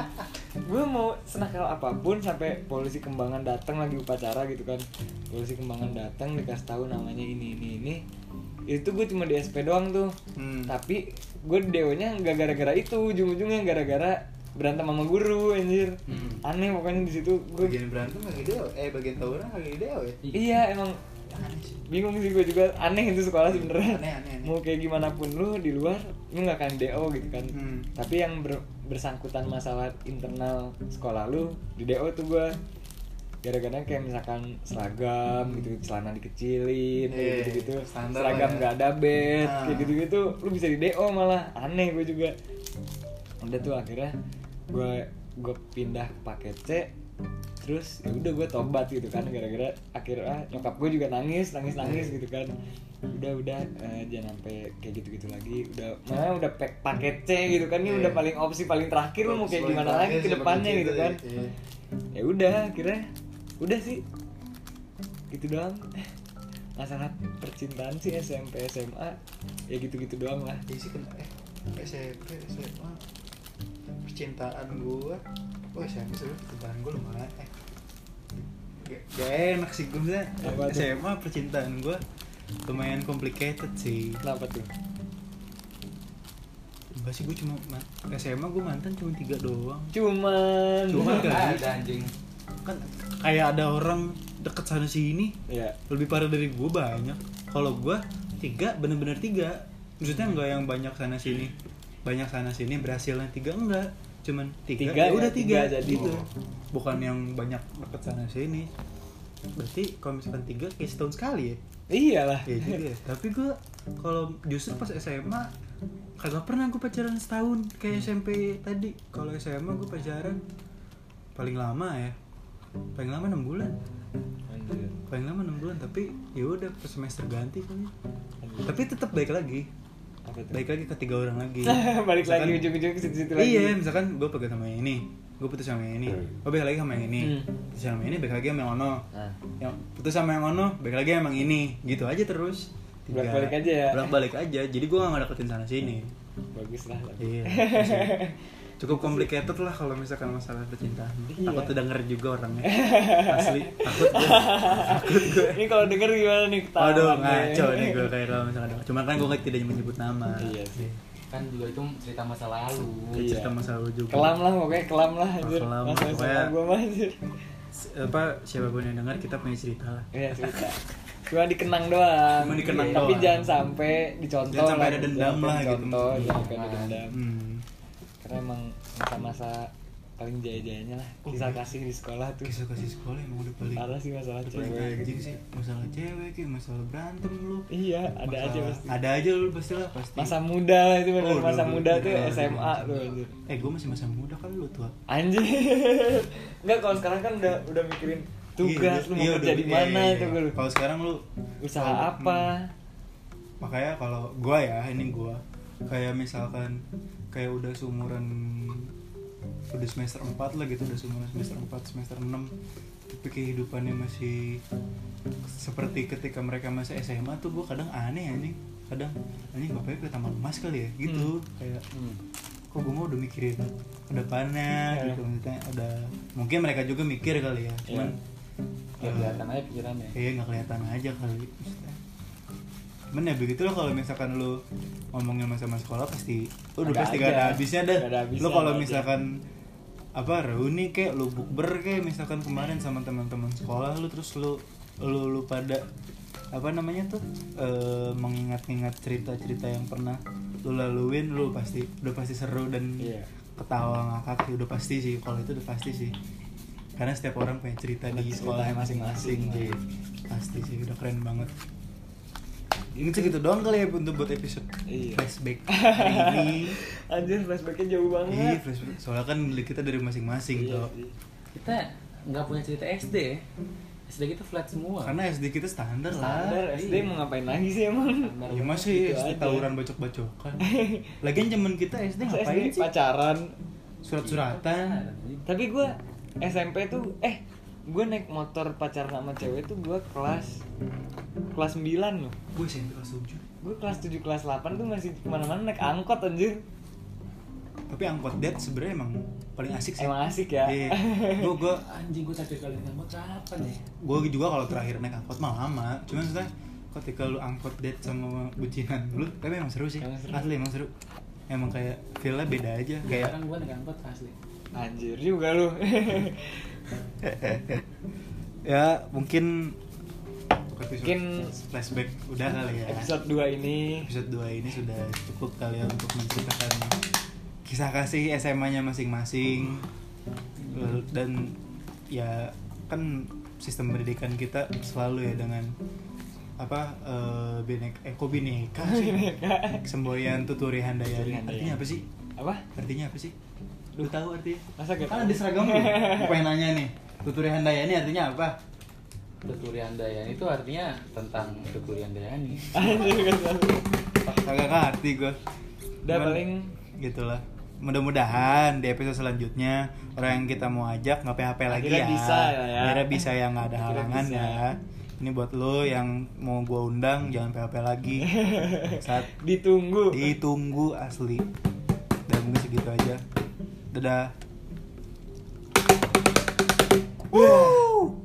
gue mau senakal apa pun sampai polisi kembangan datang lagi upacara gitu kan. Polisi kembangan datang dikasih tahu namanya ini ini ini. Itu gue cuma di SP doang tuh Hmm. tapi gue deonya nggak gara-gara itu ujung-ujungnya gara-gara berantem sama guru anjir Hmm. aneh pokoknya di situ gue bagian berantem lagi deo, eh bagian tawuran lagi deo ya. iya emang bingung sih gue juga aneh itu sekolah sebenarnya Aneh, aneh, aneh. mau kayak gimana pun lu di luar lu nggak akan do gitu kan Hmm. tapi yang ber- bersangkutan masalah internal sekolah lu di do tuh gue gara-gara kayak misalkan seragam gitu celana dikecilin Iya, gitu gitu seragam lah ya. nggak ada bed Ah. kayak gitu gitu lu bisa di do malah aneh gue juga udah tuh akhirnya gue gue pindah ke paket C terus ya udah gue tobat gitu kan gara-gara akhirnya nyokap gue juga nangis nangis nangis gitu kan. Udah udah eh, jangan sampai kayak gitu gitu lagi. Udah mana udah pack paket C gitu kan ini Iya. udah paling opsi paling terakhir lu mau kayak gimana lagi ke depannya gitu itu, kan. iya. ya udah akhirnya udah sih. Gitu doang. *laughs* Masalah percintaan sih SMP SMA ya gitu gitu doang lah. Iya sih kena eh SMP SMA percintaan gua. Oh SMP sebenarnya percintaan gua lumayan eh. Gak, gak enak sih gua misalnya? SMA percintaan gua lumayan complicated sih. Kenapa tuh? Enggak sih gua cuma ma- SMA gua mantan cuma tiga doang. Cuman. Cuman kan? ada anjing. Kan kayak ada orang deket sana sini. Ya lebih parah dari gue banyak. Kalau gue tiga bener-bener tiga. Maksudnya enggak yang banyak sana sini. Banyak sana sini berhasilnya tiga enggak cuman tiga, Tiga ya udah tiga, tiga jadi. gitu bukan yang banyak deket sana sini. Berarti kalau misalkan tiga kayak setahun sekali ya? Iyalah. Ya ya. tapi gue kalau justru pas SMA kagak pernah gue pacaran setahun kayak SMP tadi. Kalau SMA gue pacaran paling lama ya. Paling lama enam bulan. Paling lama enam bulan tapi ya udah semester ganti kan tapi tetap baik lagi baik lagi ke tiga orang lagi. *laughs* Balik lagi Misalkan- ujung-ujung ke situ-situ lagi. Iya misalkan gue pegang sama yang ini gue putus sama yang ini gue baik lagi sama yang ini. Hmm. putus sama yang ini baik lagi sama yang ono. Nah yang putus sama yang ono baik lagi sama yang ini. Gitu aja terus. Tiga. Bolak-balik aja ya? bolak-balik aja. Jadi gue gak ngedeketin sana sini bagus lah lagi iya *laughs* cukup complicated lah kalau misalkan masalah percintaan. Iya. takut denger juga orangnya. *laughs* Asli takut gue takut gue ini kalau denger gimana nih? Ketahuan Aduh ngaco nih gue kayak kalau misalkan Cuma kan gue tidak menyebut nama. Iya sih. Kan juga itu cerita masa lalu. Iya. Cerita masa lalu juga. Kelam lah pokoknya kelam lah anjir. Kelam, masa pokoknya- gue anjir. S- Apa siapa pun yang dengar kita punya cerita lah. Iya cerita. Cuma dikenang doang. Cuma dikenang tapi doang. jangan sampai dicontoh Jangan sampai ada lah, dendam lah gitu. dicontoh, jangan sampai ada Nah. dendam. Hmm. Karena emang masa-masa paling jaya-jayanya lah. Kisah iya. kasih di sekolah tuh. Kisah kasih sekolah emang udah paling parah sih masalah udah cewek. anjing sih. Masalah cewek kayak masalah berantem lu. Iya ada Masalah- aja pasti. Ada aja lu pasti lah pasti. Masa muda lah itu benar Oh, masa udah, muda udah, tuh udah, SMA udah. tuh anjir Eh gue masih masa muda kan lu tua? Anjir enggak *laughs* kalau sekarang kan udah udah mikirin tugas Iya, lu mau iya, kerja di iya, mana iya, itu iya. Kalau sekarang lu usaha apa? Makanya kalau gua ya ini gua. Kayak misalkan kayak udah seumuran udah semester 4 lah gitu udah seumuran semester 4 semester 6 tapi kehidupannya masih seperti ketika mereka masih SMA tuh gua kadang aneh anjing. Kadang anjing bapaknya ke taman emas kali ya? Gitu. Kayak kok gue mau udah mikirin ke depannya Iya. gitu maksudnya udah mungkin mereka juga mikir kali ya cuman ya eh, kelihatan aja pikirannya. Iya nggak kelihatan aja kali maksudnya. Cuman ya begitu loh kalau misalkan lu ngomongin masa-masa sekolah pasti udah Ada pasti aja. gak ada habisnya dah. Nggak ada habisnya, Lu kalau aja. misalkan apa reuni kek lu bukber kek misalkan kemarin sama teman-teman sekolah lu terus lu lu lu pada apa namanya tuh eh, mengingat-ingat cerita-cerita yang pernah lu laluin lu pasti udah pasti seru dan Iya. ketawa ngakak sih udah pasti sih kalau itu udah pasti sih karena setiap orang punya cerita di sekolahnya masing-masing sih pasti sih udah keren banget ini segitu doang kali ya untuk buat episode Iya. flashback *laughs* hari ini anjir flashbacknya jauh Iya, banget flashback. Soalnya kan kita dari masing-masing Iya tuh. kita nggak punya cerita SD ya SD kita flat semua Karena SD kita standar, standar lah. SD mau ngapain lagi sih emang Standar Ya masih Gitu SD aja. tawuran bacok-bacokan. *laughs* Lagian zaman kita SD Masa ngapain SD sih? pacaran Surat-suratan. tapi gue SMP tuh eh gue naik motor pacaran sama cewek tuh gue kelas kelas 9 loh Gue SMP kelas 7. gue kelas 7 kelas 8 tuh masih ke mana-mana naik angkot anjir Tapi angkot date sebenarnya emang paling asik sih. emang asik ya Iya. Gue gue *laughs* anjing gue terakhir kali ngangkut kapan ya gue juga kalau terakhir naik angkot mah lama. Cuman maksudnya ketika lu angkot date sama bucinan lu, tapi emang seru sih. Emang seru. Asli emang seru. Emang kayak feel-nya beda aja. Kayak sekarang gue naik angkot asli anjir juga lu *laughs* *laughs* ya mungkin Mungkin- flashback udah kali ya. episode 2 ini. Episode 2 ini sudah cukup kali ya untuk menceritakan kisah kasih SMA-nya masing-masing. Dan ya kan sistem pendidikan kita selalu ya dengan apa eh binek eh kok bineka sih? Semboyan Tuturi handayani. artinya apa sih? Apa? Artinya apa sih lu tahu artinya? Masa gak kan ada seragam lu. *laughs* Gua pengen nanya nih tuturi handayani artinya apa? Tuturian Dayani itu artinya tentang Tuturian Dayani. *laughs* Anjir, gak tahu. kagak ngerti gue Udah paling gitulah. Mudah-mudahan di episode selanjutnya orang yang kita mau ajak nggak PHP lagi Akhirnya ya. bisa ya, ya. akhirnya bisa yang nggak ada Akhirnya halangan bisa. ya. Ini buat lo yang mau gua undang jangan PHP lagi. *laughs* Saat ditunggu. ditunggu asli. Dan mungkin segitu aja Dadah. Woo!